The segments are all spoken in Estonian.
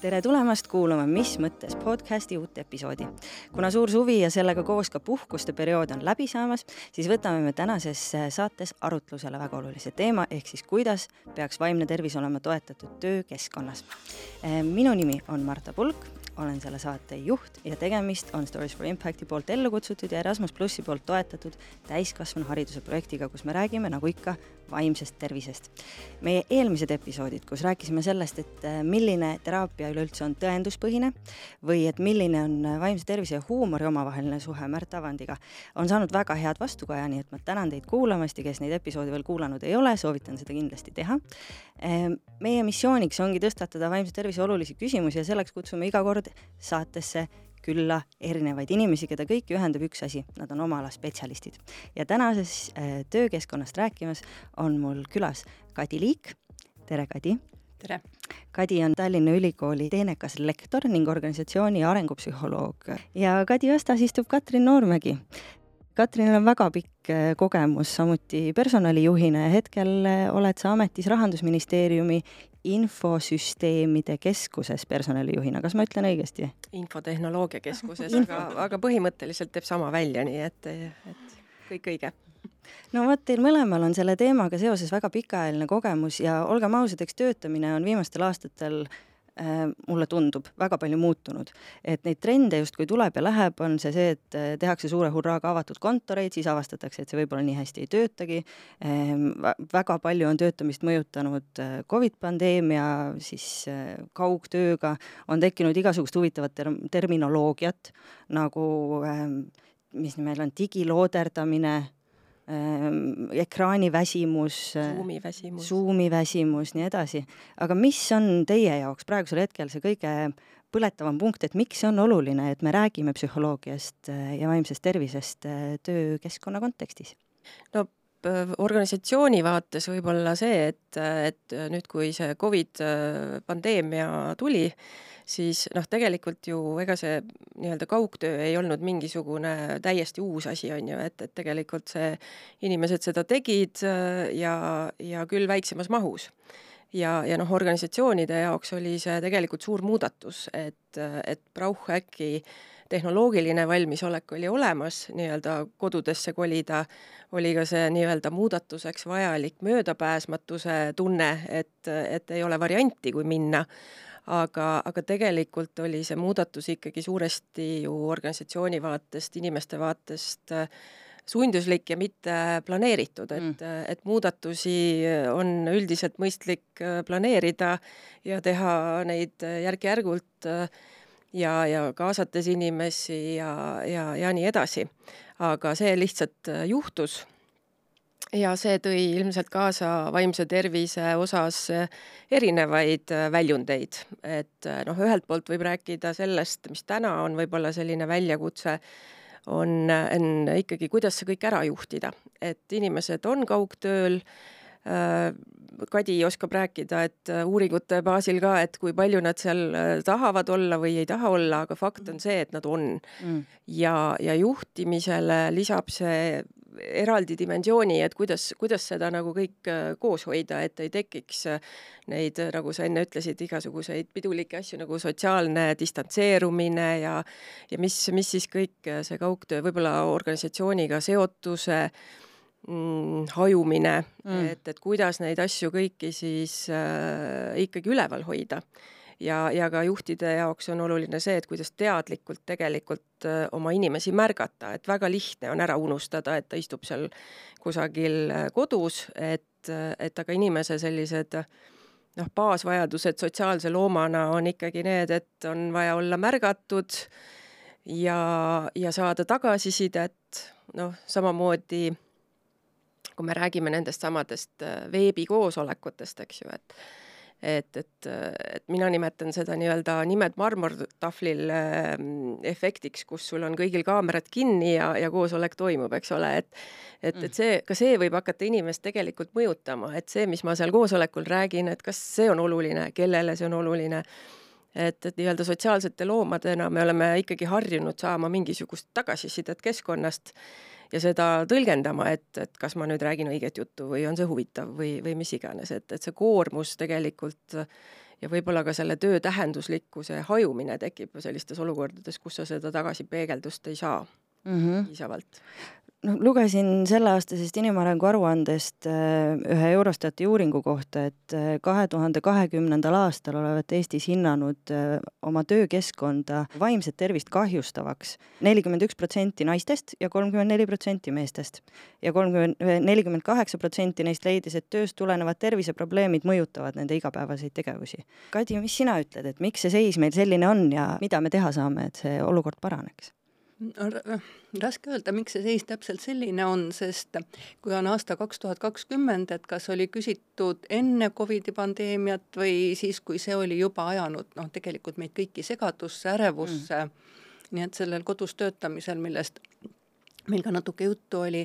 tere tulemast kuulama Mis mõttes podcasti uut episoodi. kuna suur suvi ja sellega koos ka puhkuste periood on läbi saamas, siis võtame me tänases saates arutlusele väga olulise teema, ehk siis kuidas peaks vaimne tervis olema toetatud töökeskkonnas. minu nimi on Marta Pulk olen selle saate juht ja tegemist on Stories for Impacti poolt ellu kutsutud ja Erasmus plussi poolt toetatud täiskasvanuhariduse projektiga, kus me räägime, nagu ikka, vaimsest tervisest. meie eelmised episoodid, kus rääkisime sellest, et äh, milline teraapia üleüldse on tõenduspõhine või et milline on vaimse tervise ja huumori omavaheline suhe Märt Avandiga, on saanud väga head vastukaja, nii et ma tänan teid kuulamast ja kes neid episoode veel kuulanud ei ole, soovitan seda kindlasti teha. Ähm, meie missiooniks ongi tõstatada vaimse tervise olulisi küsimusi ja selleks kutsume iga kord saatesse külla erinevaid inimesi, keda kõiki ühendab üks asi, nad on oma ala spetsialistid. ja tänases äh, töökeskkonnast rääkimas on mul külas Kadi Liik, tere Kadi! tere! Kadi on Tallinna Ülikooli teenekas lektor ning organisatsiooni arengupsühholoog ja Kadi vastas istub Katrin Noormägi. Katrinil on väga pikk äh, kogemus samuti personalijuhina ja hetkel äh, oled sa ametis Rahandusministeeriumi infosüsteemide keskuses personalijuhina, kas ma ütlen õigesti? infotehnoloogia keskuses aga, aga põhimõtteliselt teeb sama välja, nii et, et kõik õige no vot, teil mõlemal on selle teemaga seoses väga pikaajaline kogemus ja olgem ausad, eks töötamine on viimastel aastatel Äh, mulle tundub, väga palju muutunud. et neid trende justkui tuleb ja läheb, on see see, et äh, tehakse suure hurraaga avatud kontoreid, siis avastatakse, et see võib-olla nii hästi ei töötagi, ähm, väga palju on töötamist mõjutanud äh, Covid pandeemia, siis kaugtööga, on tekkinud igasugust huvitavat ter-, terminoloogiat, nagu ähm, mis meil on, digilooderdamine ekraaniväsimus, Zoomi väsimus, Zoomi väsimus, nii edasi. aga mis on teie jaoks praegusel hetkel see kõige põletavam punkt, et miks see on oluline, et me räägime psühholoogiast äh, ja vaimsest tervisest äh, töökeskkonna kontekstis? no organisatsiooni vaates võib-olla see, et, et nüüd, kui see Covid äh, pandeemia tuli, siis noh, tegelikult ju ega see nii-öelda kaugtöö ei olnud mingisugune täiesti uus asi, on ju, et, et tegelikult see, inimesed seda tegid äh, ja, ja küll väiksemas mahus. Ja, ja noh, organisatsioonide jaoks oli see tegelikult suur muudatus, et, et Brauch äkki tehnoloogiline valmisolek oli olemas, nii-öelda kodudesse kolida, oli ka see nii-öelda muudatuseks vajalik möödapääsmatuse tunne, et, et ei ole varianti, kui minna aga, aga tegelikult oli see muudatus ikkagi suuresti ju organisatsiooni vaatest, inimeste vaatest äh, sunduslik ja mitte planeeritud, et mm., et muudatusi on üldiselt mõistlik äh, planeerida ja teha neid järk-järgult äh, ja, ja kaasates inimesi ja, ja, ja nii edasi. aga see lihtsalt juhtus ja see tõi ilmselt kaasa vaimse tervise osas eh, erinevaid eh, väljundeid, et noh, ühelt poolt võib rääkida sellest, mis täna on võib-olla selline väljakutse, on, on ikkagi, kuidas see kõik ära juhtida, et inimesed on kaugtööl, Kadi oskab rääkida, et uuringute baasil ka, et kui palju nad seal tahavad olla või ei taha olla, aga fakt on see, et nad on. Mm.. ja, ja juhtimisele lisab see eraldi dimensiooni, et kuidas, kuidas seda nagu kõik äh, koos hoida, et ei tekiks äh, neid, äh, nagu sa enne ütlesid, igasuguseid pidulikke asju nagu sotsiaalne distantseerumine ja ja mis, mis siis kõik see kaugtöö, võib-olla organisatsiooniga seotuse mm, hajumine mm., et, et kuidas neid asju kõiki siis äh, ikkagi üleval hoida ja, ja ka juhtide jaoks on oluline see, et kuidas teadlikult tegelikult äh, oma inimesi märgata, et väga lihtne on ära unustada, et ta istub seal kusagil äh, kodus, et, äh, et aga inimese sellised noh, baasvajadused sotsiaalse loomana on ikkagi need, et on vaja olla märgatud ja, ja saada tagasisidet, noh, samamoodi kui me räägime nendest samadest veebikoosolekutest, eks ju, et et, et, et mina nimetan seda nii-öelda nimed marmortahvlil äh, efektiks, kus sul on kõigil kaamerad kinni ja, ja koosolek toimub, eks ole, et et, et see, ka see võib hakata inimest tegelikult mõjutama, et see, mis ma seal koosolekul räägin, et kas see on oluline, kellele see on oluline, et, et nii-öelda sotsiaalsete loomadena me oleme ikkagi harjunud saama mingisugust tagasisidet keskkonnast ja seda tõlgendama, et, et kas ma nüüd räägin õiget juttu või on see huvitav või, või mis iganes, et, et see koormus tegelikult ja võib-olla ka selle töö tähenduslikkuse hajumine tekib sellistes olukordades, kus sa seda tagasipeegeldust ei saa mm -hmm. piisavalt noh, lugesin selleaastasest inimarengu aruandest äh, ühe Eurostati uuringu kohta, et äh, kahe tuhande kahekümnendal aastal olevat Eestis hinnanud äh, oma töökeskkonda vaimset tervist kahjustavaks nelikümmend üks protsenti naistest ja kolmkümmend neli protsenti meestest. ja kolmkümmend, nelikümmend kaheksa protsenti neist leidis, et tööst tulenevad terviseprobleemid mõjutavad nende igapäevaseid tegevusi. Kadi, mis sina ütled, et miks see seis meil selline on ja mida me teha saame, et see olukord paraneks? Raske öelda, miks see seis täpselt selline on, sest kui on aasta kaks tuhat kakskümmend, et kas oli küsitud enne Covidi pandeemiat või siis, kui see oli juba ajanud noh, tegelikult meid kõiki segadusse, ärevusse mm., nii et sellel kodus töötamisel, millest meil ka natuke juttu oli,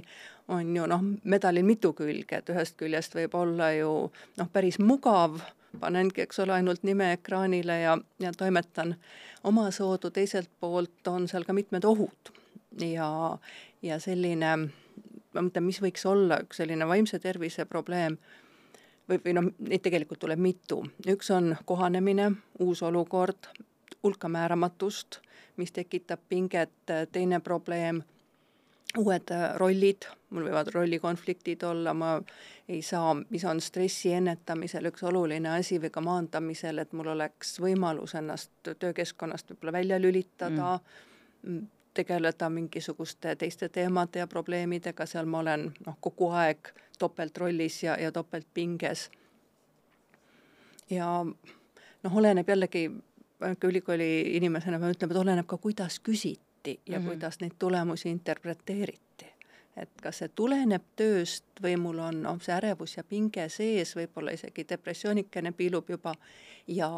on ju noh, medalil mitu külge, et ühest küljest võib olla ju noh, päris mugav panengi, eks ole, ainult nime ekraanile ja, ja toimetan omasoodu, teiselt poolt on seal ka mitmed ohud. Ja, ja selline, ma mõtlen, mis võiks olla üks selline vaimse tervise probleem või, või noh, neid tegelikult tuleb mitu, üks on kohanemine, uus olukord, hulka määramatust, mis tekitab pinget, teine probleem uued äh, rollid, mul võivad rollikonfliktid olla, ma ei saa, mis on stressi ennetamisel üks oluline asi või ka maandamisel, et mul oleks võimalus ennast töökeskkonnast võib-olla välja lülitada mm., tegeleda mingisuguste teiste teemade ja probleemidega, seal ma olen noh, kogu aeg topeltrollis ja, ja topeltpinges. ja noh, oleneb jällegi, ülikooli inimesena pean ütlema, et oleneb ka, kuidas küsida tehti ja mm -hmm. kuidas neid tulemusi interpreteeriti. et kas see tuleneb tööst või mul on noh, see ärevus ja pinge sees, võib-olla isegi depressioonikene piilub juba ja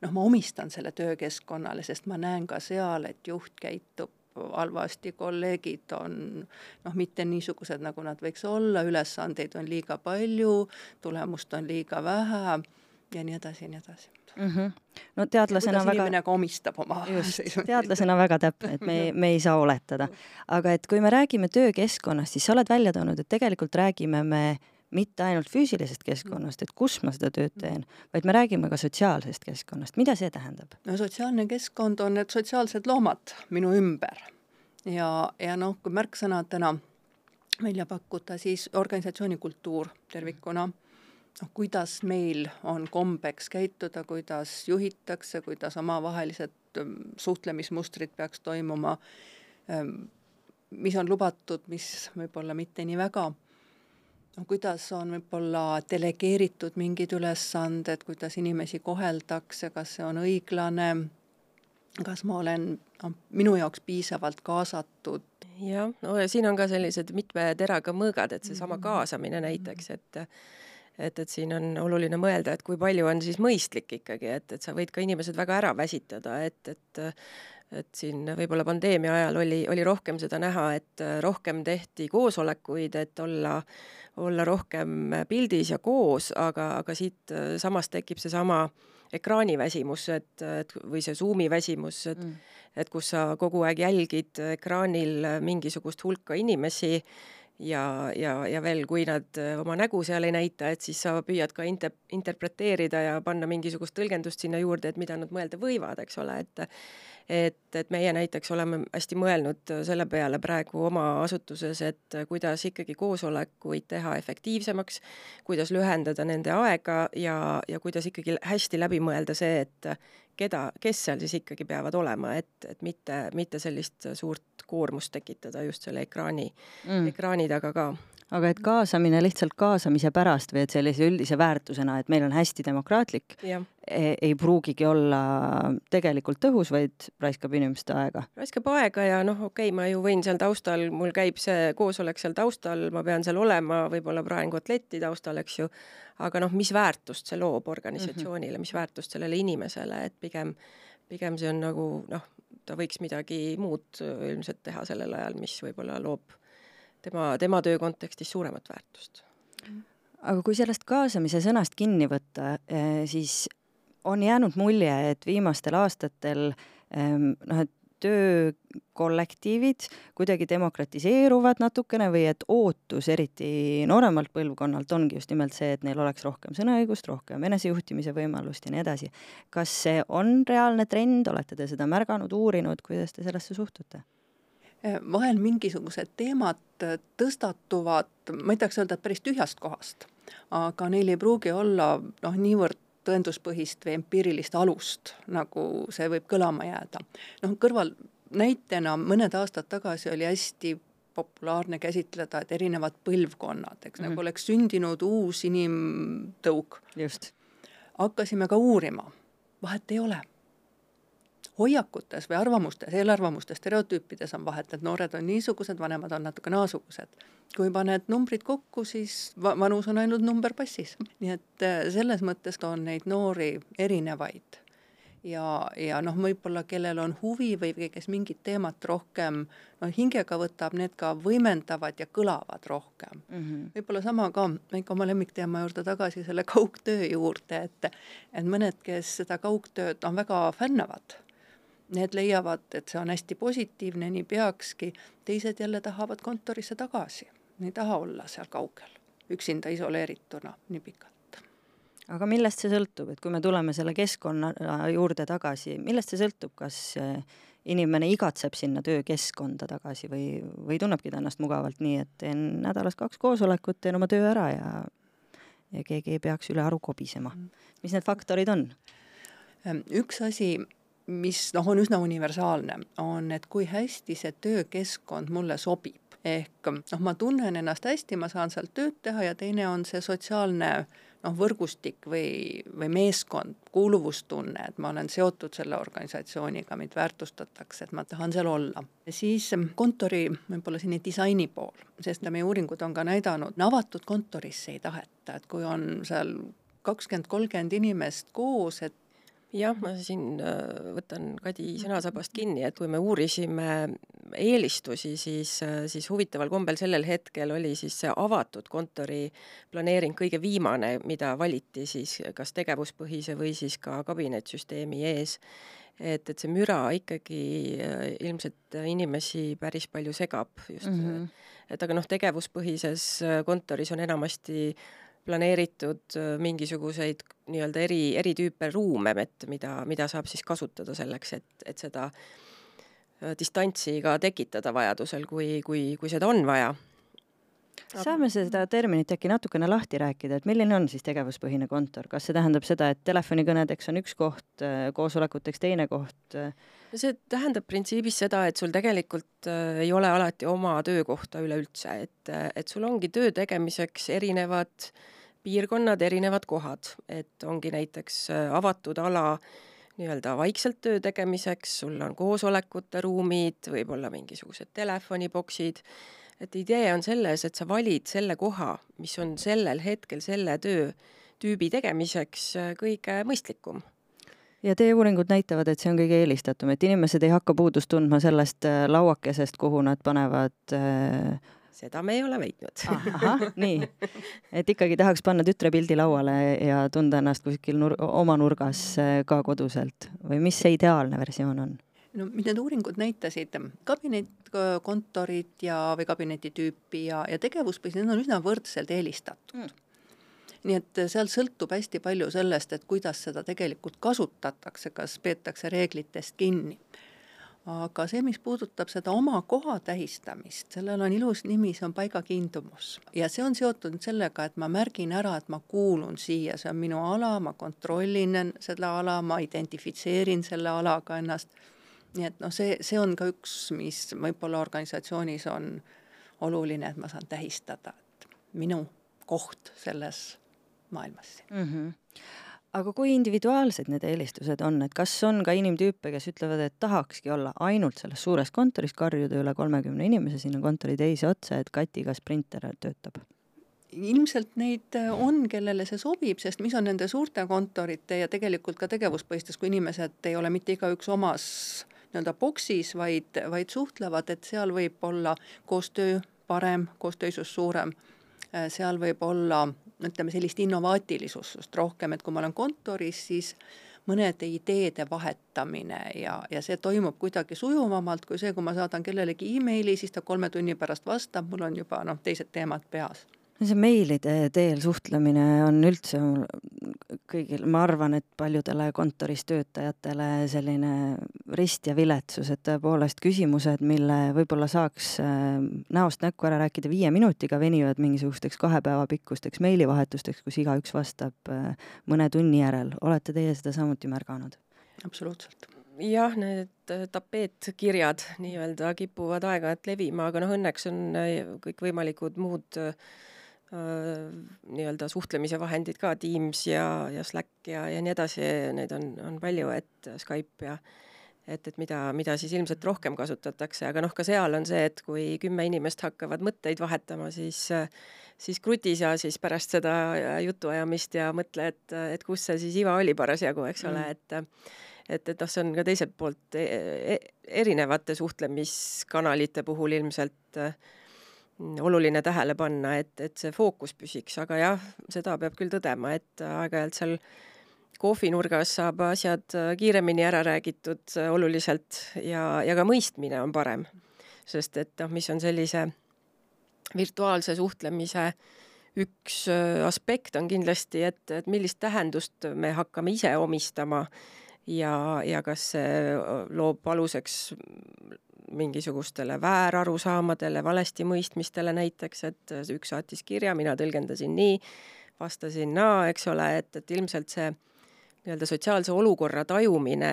noh, ma omistan selle töökeskkonnale, sest ma näen ka seal, et juht käitub halvasti, kolleegid on noh, mitte niisugused, nagu nad võiks olla, ülesandeid on liiga palju, tulemust on liiga vähe ja nii edasi ja nii edasi mm. -hmm. no teadlasena väga. inimene ka omistab oma. just, teadlasena väga täpne, et me me ei saa oletada. aga et kui me räägime töökeskkonnast, siis sa oled välja toonud, et tegelikult räägime me mitte ainult füüsilisest keskkonnast, et kus ma seda tööd teen, vaid me räägime ka sotsiaalsest keskkonnast, mida see tähendab? no sotsiaalne keskkond on need sotsiaalsed loomad minu ümber ja, ja noh, kui märksõnadena välja pakkuda, siis organisatsiooni kultuur tervikuna mm noh, kuidas meil on kombeks käituda, kuidas juhitakse, kuidas omavahelised ähm, suhtlemismustrid peaks toimuma, ähm, mis on lubatud, mis võib-olla mitte nii väga, no kuidas on võib-olla delegeeritud mingid ülesanded, kuidas inimesi koheldakse, kas see on õiglane, kas ma olen noh, minu jaoks piisavalt kaasatud. jah, no ja siin on ka sellised mitme teraga mõõgad, et seesama mm-hmm. kaasamine näiteks, et et, et siin on oluline mõelda, et kui palju on siis mõistlik ikkagi, et, et sa võid ka inimesed väga ära väsitada, et, et et siin võib-olla pandeemia ajal oli, oli rohkem seda näha, et rohkem tehti koosolekuid, et olla, olla rohkem pildis ja koos, aga, aga siit samast tekib seesama ekraaniväsimus, et, et või see Zoomi väsimus, et mm. et kus sa kogu aeg jälgid ekraanil mingisugust hulka inimesi ja, ja, ja veel, kui nad äh, oma nägu seal ei näita, et siis sa püüad ka inter-, interpreteerida ja panna mingisugust tõlgendust sinna juurde, et mida nad mõelda võivad, eks ole, et et, et meie näiteks oleme hästi mõelnud selle peale praegu oma asutuses, et kuidas ikkagi koosolekuid teha efektiivsemaks, kuidas lühendada nende aega ja, ja kuidas ikkagi hästi läbi mõelda see, et keda, kes seal siis ikkagi peavad olema, et, et mitte, mitte sellist suurt koormust tekitada just selle ekraani mm., ekraani taga ka aga et kaasamine lihtsalt kaasamise pärast või et sellise üldise väärtusena, et meil on hästi demokraatlik, e, ei pruugigi olla tegelikult tõhus, vaid raiskab inimeste aega. raiskab aega ja noh, okei okay,, ma ju võin seal taustal, mul käib see koosolek seal taustal, ma pean seal olema, võib-olla praen kotletti taustal, eks ju, aga noh, mis väärtust see loob organisatsioonile, mis väärtust sellele inimesele, et pigem, pigem see on nagu noh, ta võiks midagi muud ilmselt teha sellel ajal, mis võib-olla loob tema, tema töö kontekstis suuremat väärtust. aga kui sellest kaasamise sõnast kinni võtta, eh, siis on jäänud mulje, et viimastel aastatel ehm, noh, et töökollektiivid kuidagi demokratiseeruvad natukene või et ootus, eriti nooremalt põlvkonnalt, ongi just nimelt see, et neil oleks rohkem sõnaõigust, rohkem enesejuhtimise võimalust ja nii edasi. kas see on reaalne trend, olete te seda märganud, uurinud, kuidas te sellesse suhtute? Vahel mingisugused teemad tõstatuvad, ma ei tahaks öelda, et päris tühjast kohast, aga neil ei pruugi olla noh, niivõrd tõenduspõhist või empiirilist alust, nagu see võib kõlama jääda. noh, kõrval näitena mõned aastad tagasi oli hästi populaarne käsitleda, et erinevad põlvkonnad, eks mm, -hmm. nagu mhm. oleks sündinud uus inimtõuk. just. hakkasime ka uurima, vahet ei ole hoiakutes või arvamustes, eelarvamustes, stereotüüpides on vahet, et noored on niisugused, vanemad on natuke naasugused. kui paned numbrid kokku, siis va vanus on ainult number passis. nii et äh, selles mõttes on neid noori erinevaid. ja, ja noh, võib-olla kellel on huvi või kes mingit teemat rohkem noh, hingega võtab, need ka võimendavad ja kõlavad rohkem mm. -hmm. võib-olla sama ka, ikka oma lemmikteema juurde tagasi, selle kaugtöö juurde, et et mõned, kes seda kaugtööd on väga fännavad need leiavad, et see on hästi positiivne, nii peakski, teised jälle tahavad kontorisse tagasi, ei taha olla seal kaugel, üksinda isoleerituna nii pikalt. aga millest see sõltub, et kui me tuleme selle keskkonna juurde tagasi, millest see sõltub, kas eh, inimene igatseb sinna töökeskkonda tagasi või, või tunnebki ta ennast mugavalt nii, et teen nädalas kaks koosolekut, teen oma töö ära ja ja keegi ei peaks ülearu kobisema. Mm. mis need faktorid on? üks asi, mis noh, on üsna universaalne, on, et kui hästi see töökeskkond mulle sobib. ehk noh, ma tunnen ennast hästi, ma saan seal tööd teha ja teine on see sotsiaalne noh, võrgustik või, või meeskond, kuuluvustunne, et ma olen seotud selle organisatsiooniga, mind väärtustatakse, et ma tahan seal olla. siis kontori võib-olla selline disaini pool, sest meie uuringud on ka näidanud, avatud kontorisse ei taheta, et kui on seal kakskümmend, kolmkümmend inimest koos, et jah, ma siin äh, võtan Kadi sõnasabast kinni, et kui me uurisime eelistusi, siis, äh, siis huvitaval kombel sellel hetkel oli siis see avatud kontori planeering kõige viimane, mida valiti siis kas tegevuspõhise või siis ka kabinettsüsteemi ees. et, et see müra ikkagi äh, ilmselt inimesi päris palju segab just mm, -hmm. et aga noh, tegevuspõhises kontoris on enamasti planeeritud äh, mingisuguseid nii-öelda eri, eri tüüpe ruume, et mida, mida saab siis kasutada selleks, et, et seda äh, distantsi ka tekitada vajadusel, kui, kui, kui seda on vaja saame seda terminit äkki natukene lahti rääkida, et milline on siis tegevuspõhine kontor, kas see tähendab seda, et telefonikõnedeks on üks koht, äh, koosolekuteks teine koht? see tähendab printsiibis seda, et sul tegelikult äh, ei ole alati oma töökohta üleüldse, et, et sul ongi töö tegemiseks erinevad piirkonnad, erinevad kohad, et ongi näiteks äh, avatud ala nii-öelda vaikselt töö tegemiseks, sul on koosolekute ruumid, võib-olla mingisugused telefoniboksid et idee on selles, et sa valid selle koha, mis on sellel hetkel selle töötüübi tegemiseks äh, kõige mõistlikum ja teie uuringud näitavad, et see on kõige eelistatum, et inimesed ei hakka puudust tundma sellest äh, lauakesest, kuhu nad panevad äh... seda me ei ole väitnud ah,. ahah, nii. et ikkagi tahaks panna tütre pildi lauale ja tunda ennast kuskil nur oma nurgas äh, ka koduselt või mis see ideaalne versioon on? No mis need uuringud näitasid, kabinetkontorid ja, või kabineti tüüpi ja, ja tegevuspõhised, need on üsna võrdselt eelistatud mm nii et seal sõltub hästi palju sellest, et kuidas seda tegelikult kasutatakse, kas peetakse reeglitest kinni. aga see, mis puudutab seda oma koha tähistamist, sellel on ilus nimi, see on paigakiindumus. ja see on seotud sellega, et ma märgin ära, et ma kuulun siia, see on minu ala, ma kontrollin seda ala, ma identifitseerin selle alaga ennast nii et noh, see, see on ka üks, mis võib-olla organisatsioonis on oluline, et ma saan tähistada, et minu koht selles maailmas mm. -hmm aga kui individuaalsed need eelistused on, et kas on ka inimtüüpe, kes ütlevad, et tahakski olla ainult selles suures kontoris, karjuda üle kolmekümne inimese sinna kontori teise otsa, et Katiga sprinter töötab? ilmselt neid on, kellele see sobib, sest mis on nende suurte kontorite ja tegelikult ka tegevuspõhistes, kui inimesed ei ole mitte igaüks omas nii-öelda boksis, vaid, vaid suhtlevad, et seal võib olla koostöö parem, koostöisus suurem, äh, seal võib olla ütleme sellist innovaatilisust rohkem, et kui ma olen kontoris, siis mõnede ideede vahetamine ja, ja see toimub kuidagi sujuvamalt kui see, kui ma saadan kellelegi emaili, siis ta kolme tunni pärast vastab, mul on juba noh, teised teemad peas see meilide teel suhtlemine on üldse kõigil, ma arvan, et paljudele kontoris töötajatele selline rist ja viletsus, et tõepoolest küsimused, mille võib-olla saaks äh, näost näkku ära rääkida viie minutiga, venivad mingisugusteks kahe päeva pikkusteks meilivahetusteks, kus igaüks vastab äh, mõne tunni järel. olete teie seda samuti märganud? absoluutselt jah, need tapeetkirjad nii-öelda kipuvad aeg-ajalt levima, aga noh, õnneks on kõikvõimalikud muud äh, Äh, nii-öelda suhtlemise vahendid ka, Teams ja, ja Slack ja, ja nii edasi, neid on, on palju, et Skype ja et, et mida, mida siis ilmselt rohkem kasutatakse, aga noh, ka seal on see, et kui kümme inimest hakkavad mõtteid vahetama, siis siis kruti sa siis pärast seda jutuajamist ja mõtle, et, et kus see siis iva oli parasjagu, eks ole mm., et et, et noh, see on ka teiselt poolt e e erinevate suhtlemiskanalite puhul ilmselt äh, oluline tähele panna, et, et see fookus püsiks, aga jah, seda peab küll tõdema, et aeg-ajalt seal kohvinurgas saab asjad kiiremini ära räägitud oluliselt ja, ja ka mõistmine on parem. sest et noh, mis on sellise virtuaalse suhtlemise üks aspekt on kindlasti, et, et millist tähendust me hakkame ise omistama ja, ja kas see loob aluseks mingisugustele väärarusaamadele, valestimõistmistele näiteks, et üks saatis kirja, mina tõlgendasin nii, vastasin naa, eks ole, et, et ilmselt see nii-öelda sotsiaalse olukorra tajumine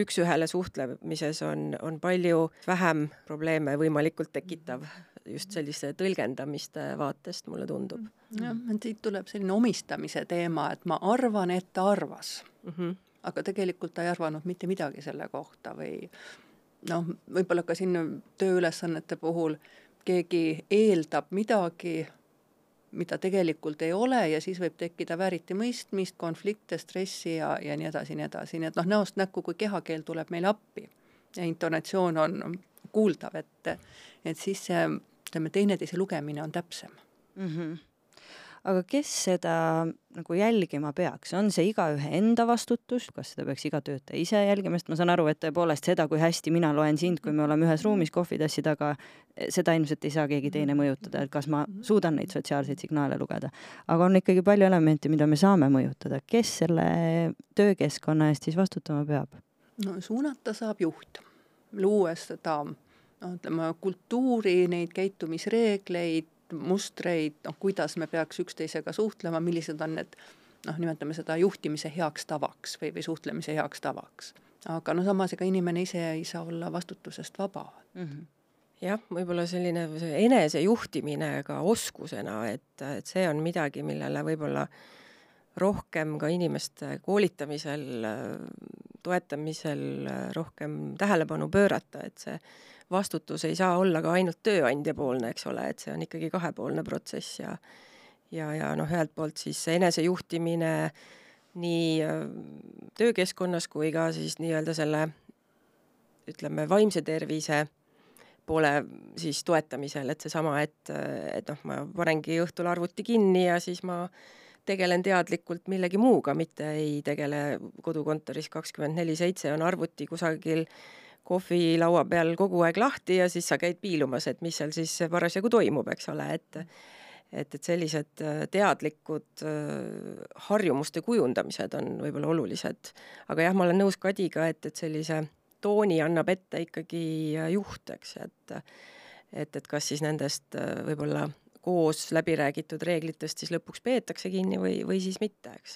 üks-ühele suhtlemises on, on palju vähem probleeme võimalikult tekitav just selliste tõlgendamiste vaatest, mulle tundub. jah, et siit tuleb selline omistamise teema, et ma arvan, et ta arvas mm. -hmm. aga tegelikult ta ei arvanud mitte midagi selle kohta või noh, võib-olla ka siin tööülesannete puhul keegi eeldab midagi, mida tegelikult ei ole ja siis võib tekkida vääritimõistmist, konflikte, stressi ja, ja nii edasi, nii edasi, nii et noh, näost näkku, kui kehakeel tuleb meile appi ja intonatsioon on kuuldav, et, et siis see, ütleme, teineteise lugemine on täpsem mm. -hmm aga kes seda nagu jälgima peaks, on see igaühe enda vastutus, kas seda peaks iga töötaja ise jälgima, sest ma saan aru, et tõepoolest seda, kui hästi mina loen sind, kui me oleme ühes ruumis kohvitassi taga, seda ilmselt ei saa keegi teine mõjutada, et kas ma suudan neid sotsiaalseid signaale lugeda. aga on ikkagi palju elemente, mida me saame mõjutada, kes selle töökeskkonna eest siis vastutama peab? no suunata saab juht, luues seda noh, ütleme kultuuri, neid käitumisreegleid, mustreid, noh, kuidas me peaks üksteisega suhtlema, millised on need noh, nimetame seda juhtimise heaks tavaks või, või suhtlemise heaks tavaks. aga no samas, ega inimene ise ei saa olla vastutusest vaba mm. -hmm jah, võib-olla selline enesejuhtimine ka oskusena, et, et see on midagi, millele võib-olla rohkem ka inimeste koolitamisel, toetamisel rohkem tähelepanu pöörata, et see vastutus ei saa olla ka ainult tööandjapoolne, eks ole, et see on ikkagi kahepoolne protsess ja ja, ja noh, ühelt poolt siis enesejuhtimine nii äh, töökeskkonnas kui ka siis nii-öelda selle ütleme, vaimse tervise poole siis toetamisel, et seesama, et, et noh, ma panengi õhtul arvuti kinni ja siis ma tegelen teadlikult millegi muuga, mitte ei tegele kodukontoris kakskümmend neli seitse, on arvuti kusagil äh, kohvilaua peal kogu aeg lahti ja siis sa käid piilumas, et mis seal siis parasjagu toimub, eks ole, et et, et sellised äh, teadlikud äh, harjumuste kujundamised on võib-olla olulised. aga jah, ma olen nõus Kadiga, et, et sellise tooni annab ette ikkagi äh, juht, eks, et et, et kas siis nendest võib-olla koos läbi räägitud reeglitest siis lõpuks peetakse kinni või, või siis mitte, eks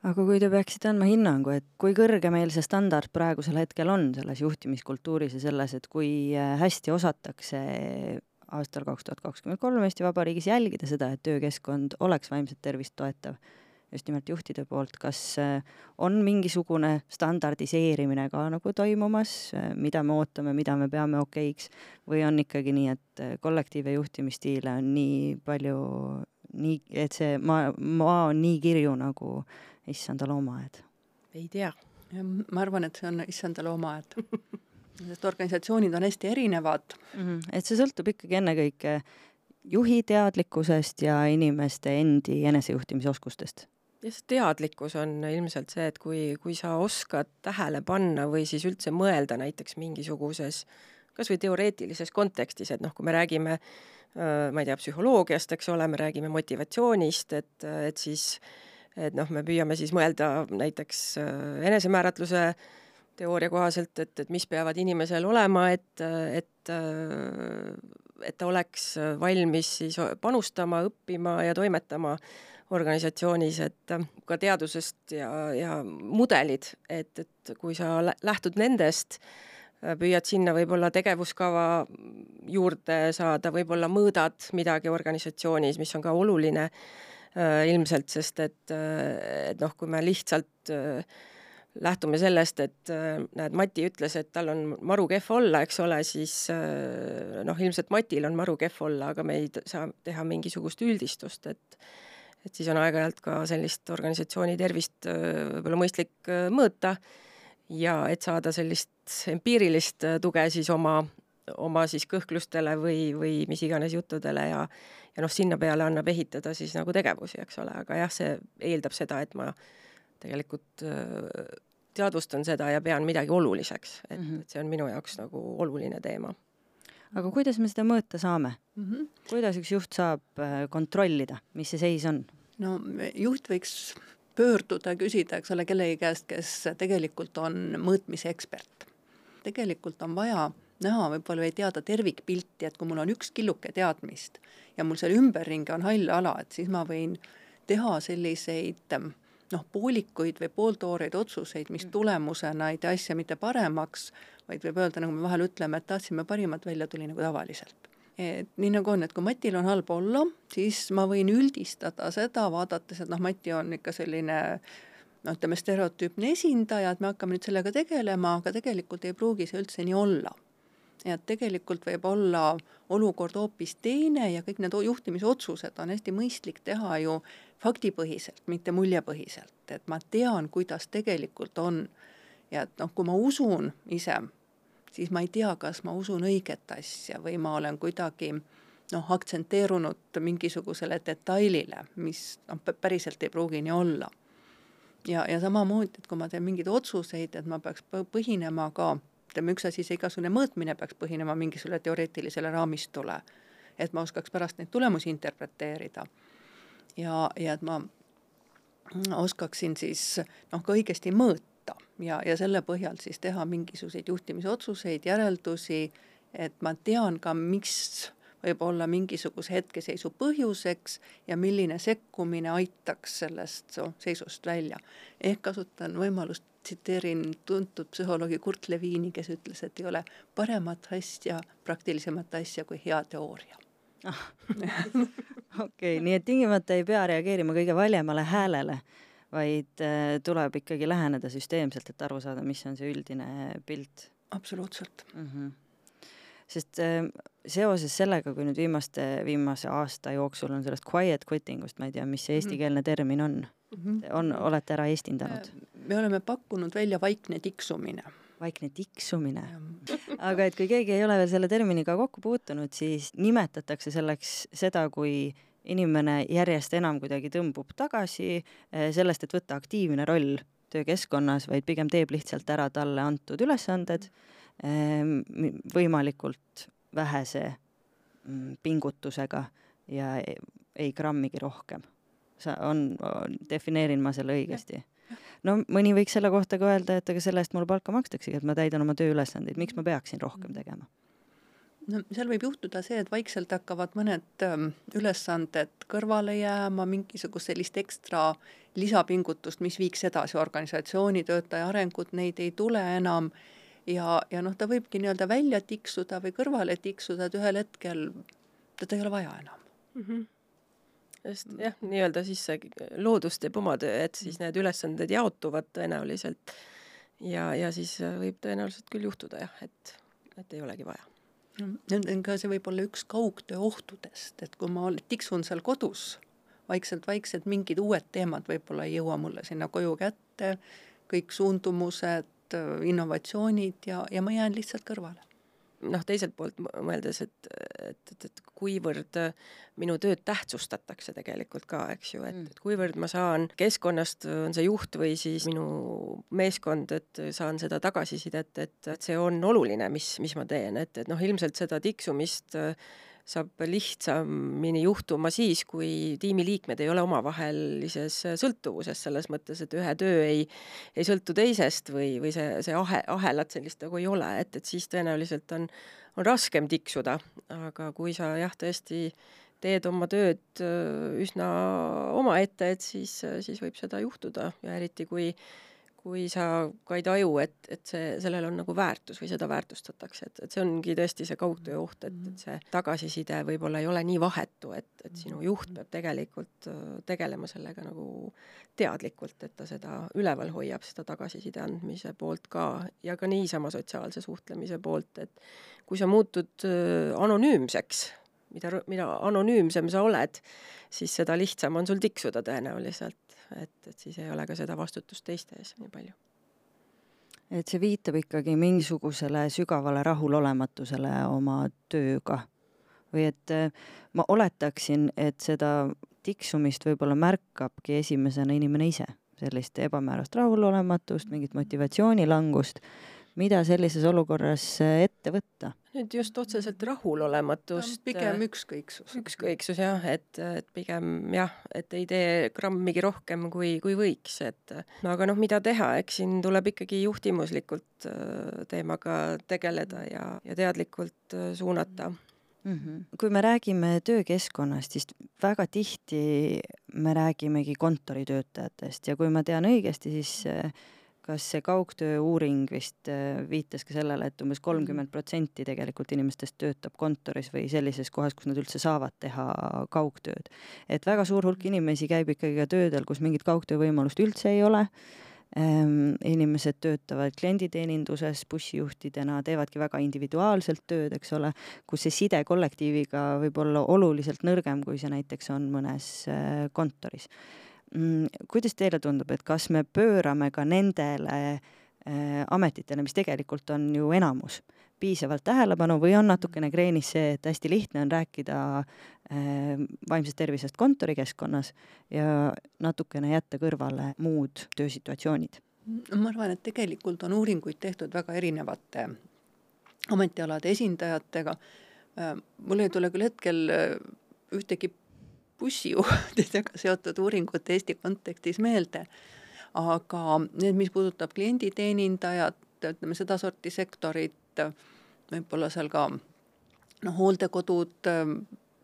aga kui te peaksite andma hinnangu, et kui kõrge meil see standard praegusel hetkel on selles juhtimiskultuuris ja selles, et kui äh, hästi osatakse aastal kaks tuhat kakskümmend kolm Eesti Vabariigis jälgida seda, et töökeskkond oleks vaimset tervist toetav, just nimelt juhtide poolt, kas äh, on mingisugune standardiseerimine ka nagu toimumas, äh, mida me ootame, mida me peame okeiks, või on ikkagi nii, et kollektiiv- ja juhtimisstiile on nii palju, nii, et see maa, maa on nii kirju nagu issanda loomaaed? ei tea. ma arvan, et see on issanda loomaaed sest organisatsioonid on hästi erinevad mm. -hmm. et see sõltub ikkagi ennekõike juhi teadlikkusest ja inimeste endi enesejuhtimisoskustest ja see teadlikkus on ilmselt see, et kui, kui sa oskad tähele panna või siis üldse mõelda näiteks mingisuguses kas või teoreetilises kontekstis, et noh, kui me räägime ma ei tea, psühholoogiast, eks ole, me räägime motivatsioonist, et, et siis et noh, me püüame siis mõelda näiteks enesemääratluse teooria kohaselt, et, et mis peavad inimesel olema, et, et et ta oleks valmis siis panustama, õppima ja toimetama organisatsioonis, et ka teadusest ja, ja mudelid, et, et kui sa lähtud nendest, püüad sinna võib-olla tegevuskava juurde saada, võib-olla mõõdad midagi organisatsioonis, mis on ka oluline äh, ilmselt, sest et, et noh, kui me lihtsalt äh, lähtume sellest, et äh, näed, Mati ütles, et tal on maru kehv olla, eks ole, siis äh, noh, ilmselt Matil on maru kehv olla, aga me ei saa teha mingisugust üldistust, et et siis on aeg-ajalt ka sellist organisatsiooni tervist äh, võib-olla mõistlik mõõta ja et saada sellist empiirilist tuge siis oma, oma siis kõhklustele või, või mis iganes juttudele ja ja noh, sinna peale annab ehitada siis nagu tegevusi, eks ole, aga jah, see eeldab seda, et ma tegelikult äh, teadvustan seda ja pean midagi oluliseks, et mm, -hmm. et see on minu jaoks nagu oluline teema. aga kuidas me seda mõõta saame mm? -hmm. kuidas üks juht saab äh, kontrollida, mis see seis on? no juht võiks pöörduda, küsida, eks ole, kellegi käest, kes tegelikult on mõõtmise ekspert. tegelikult on vaja näha võib-olla või teada tervikpilti, et kui mul on üks killuke teadmist ja mul seal ümberringi on hall ala, et siis ma võin teha selliseid noh, poolikuid või pooltooreid otsuseid, mis mm. tulemusena ei tee asja mitte paremaks, vaid võib öelda, nagu me vahel ütleme, et tahtsime parimat, välja tuli nagu tavaliselt. et nii nagu on, et kui Matil on halb olla, siis ma võin üldistada seda, vaadates, et noh, Mati on ikka selline noh, ütleme stereotüüpne esindaja, et me hakkame nüüd sellega tegelema, aga tegelikult ei pruugi see üldse nii olla ja tegelikult võib olla olukord hoopis teine ja kõik need juhtimisotsused on hästi mõistlik teha ju faktipõhiselt, mitte muljepõhiselt, et ma tean, kuidas tegelikult on. ja et noh, kui ma usun ise, siis ma ei tea, kas ma usun õiget asja või ma olen kuidagi noh, aktsenteerunud mingisugusele detailile, mis noh, päriselt ei pruugi nii olla. ja, ja samamoodi, et kui ma teen mingeid otsuseid, et ma peaks põhinema ka ütleme, üks asi, see igasugune mõõtmine peaks põhinema mingisugusele teoreetilisele raamistule, et ma oskaks pärast neid tulemusi interpreteerida. ja, ja et ma oskaksin siis noh, ka õigesti mõõta ja, ja selle põhjal siis teha mingisuguseid juhtimisotsuseid, järeldusi, et ma tean ka, mis võib olla mingisuguse hetkeseisu põhjuseks ja milline sekkumine aitaks sellest seisust välja. ehk kasutan võimalust tsiteerin tuntud psühholoogi Kurt Leviini, kes ütles, et ei ole paremat asja, praktilisemat asja kui hea teooria ah. okei, nii et tingimata ei pea reageerima kõige valjemale häälele, vaid äh, tuleb ikkagi läheneda süsteemselt, et aru saada, mis on see üldine pilt. absoluutselt mm. -hmm. Sest äh, seoses sellega, kui nüüd viimaste, viimase aasta jooksul on sellest quiet quitting ust, ma ei tea, mis see mhm. eestikeelne termin on mm, -hmm. on, olete ära eestindanud? Äh, me oleme pakkunud välja vaikne tiksumine. vaikne tiksumine. aga et kui keegi ei ole veel selle terminiga kokku puutunud, siis nimetatakse selleks seda, kui inimene järjest enam kuidagi tõmbub tagasi eh, sellest, et võtta aktiivne roll töökeskkonnas, vaid pigem teeb lihtsalt ära talle antud ülesanded ehm, võimalikult vähese mm, pingutusega ja ei grammigi rohkem. sa, on, defineerin ma selle õigesti? no mõni võiks selle kohta ka öelda, et aga selle eest mulle palka makstaksegi, et ma täidan oma tööülesandeid, miks ma peaksin rohkem tegema? no seal võib juhtuda see, et vaikselt hakkavad mõned ähm, ülesanded kõrvale jääma, mingisugust sellist ekstra lisapingutust, mis viiks edasi organisatsiooni töötaja arengut, neid ei tule enam ja, ja noh, ta võibki nii-öelda välja tiksuda või kõrvale tiksuda, et ühel hetkel teda ei ole vaja enam mm. -hmm sest jah, nii-öelda siis see loodus teeb oma töö, et siis need ülesanded jaotuvad tõenäoliselt ja, ja siis võib tõenäoliselt küll juhtuda jah, et, et ei olegi vaja. ka see võib olla üks kaugtöö ohtudest, et kui ma tiksun seal kodus vaikselt-vaikselt, mingid uued teemad võib-olla ei jõua mulle sinna koju kätte, kõik suundumused, innovatsioonid ja, ja ma jään lihtsalt kõrvale noh, teiselt poolt mõeldes, et, et, et, et kuivõrd minu tööd tähtsustatakse tegelikult ka, eks ju, et, mm. et kuivõrd ma saan keskkonnast, on see juht või siis minu meeskond, et saan seda tagasisidet, et, et see on oluline, mis, mis ma teen, et, et noh, ilmselt seda tiksumist äh, saab lihtsamini juhtuma siis, kui tiimiliikmed ei ole omavahelises sõltuvuses, selles mõttes, et ühe töö ei, ei sõltu teisest või, või see, see ahe, ahelat sellist nagu ei ole, et, et siis tõenäoliselt on, on raskem tiksuda, aga kui sa jah, tõesti teed oma tööd äh, üsna omaette, et siis, siis võib seda juhtuda. Ja eriti, kui kui sa ka ei taju, et, et see, sellel on nagu väärtus või seda väärtustatakse, et, et see ongi tõesti see kaugtöö oht, et, et see tagasiside võib-olla ei ole nii vahetu, et, et sinu juht peab tegelikult äh, tegelema sellega nagu teadlikult, et ta seda üleval hoiab, seda tagasiside andmise poolt ka ja ka niisama sotsiaalse suhtlemise poolt, et kui sa muutud äh, anonüümseks, mida, mida anonüümsem sa oled, siis seda lihtsam on sul tiksuda tõenäoliselt et, et siis ei ole ka seda vastutust teiste ees nii palju. et see viitab ikkagi mingisugusele sügavale rahulolematusele oma tööga. Või et eh, ma oletaksin, et seda tiksumist võib-olla märkabki esimesena inimene ise, sellist ebamäärast rahulolematust, mingit motivatsioonilangust mida sellises olukorras äh, ette võtta? nüüd just otseselt rahulolematust. pigem äh, ükskõiksus. ükskõiksus jah, et, et pigem jah, et ei tee grammigi rohkem, kui, kui võiks, et aga noh, mida teha, eks siin tuleb ikkagi juhtimuslikult äh, teemaga tegeleda ja, ja teadlikult suunata Mm -hmm. kui me räägime töökeskkonnast, siis väga tihti me räägimegi kontoritöötajatest ja kui ma tean õigesti, siis kas see kaugtöö uuring vist äh, viitas ka sellele, et umbes kolmkümmend protsenti tegelikult inimestest töötab kontoris või sellises kohas, kus nad üldse saavad teha kaugtööd. et väga suur hulk inimesi käib ikkagi ka töödel, kus mingit kaugtöövõimalust üldse ei ole ähm,. inimesed töötavad klienditeeninduses bussijuhtidena, teevadki väga individuaalselt tööd, eks ole, kus see side kollektiiviga võib olla oluliselt nõrgem, kui see näiteks on mõnes äh, kontoris kuidas teile tundub, et kas me pöörame ka nendele äh, ametitele, mis tegelikult on ju enamus, piisavalt tähelepanu või on natukene kreenis see, et hästi lihtne on rääkida äh, vaimsest tervisest kontorikeskkonnas ja natukene jätta kõrvale muud töösituatsioonid? ma arvan, et tegelikult on uuringuid tehtud väga erinevate ametialade esindajatega. Äh, mul ei tule küll hetkel ühtegi bussijuhtidega seotud uuringut Eesti kontekstis meelde. aga need, mis puudutab klienditeenindajat, ütleme sedasorti sektorit, võib-olla seal ka noh, hooldekodud,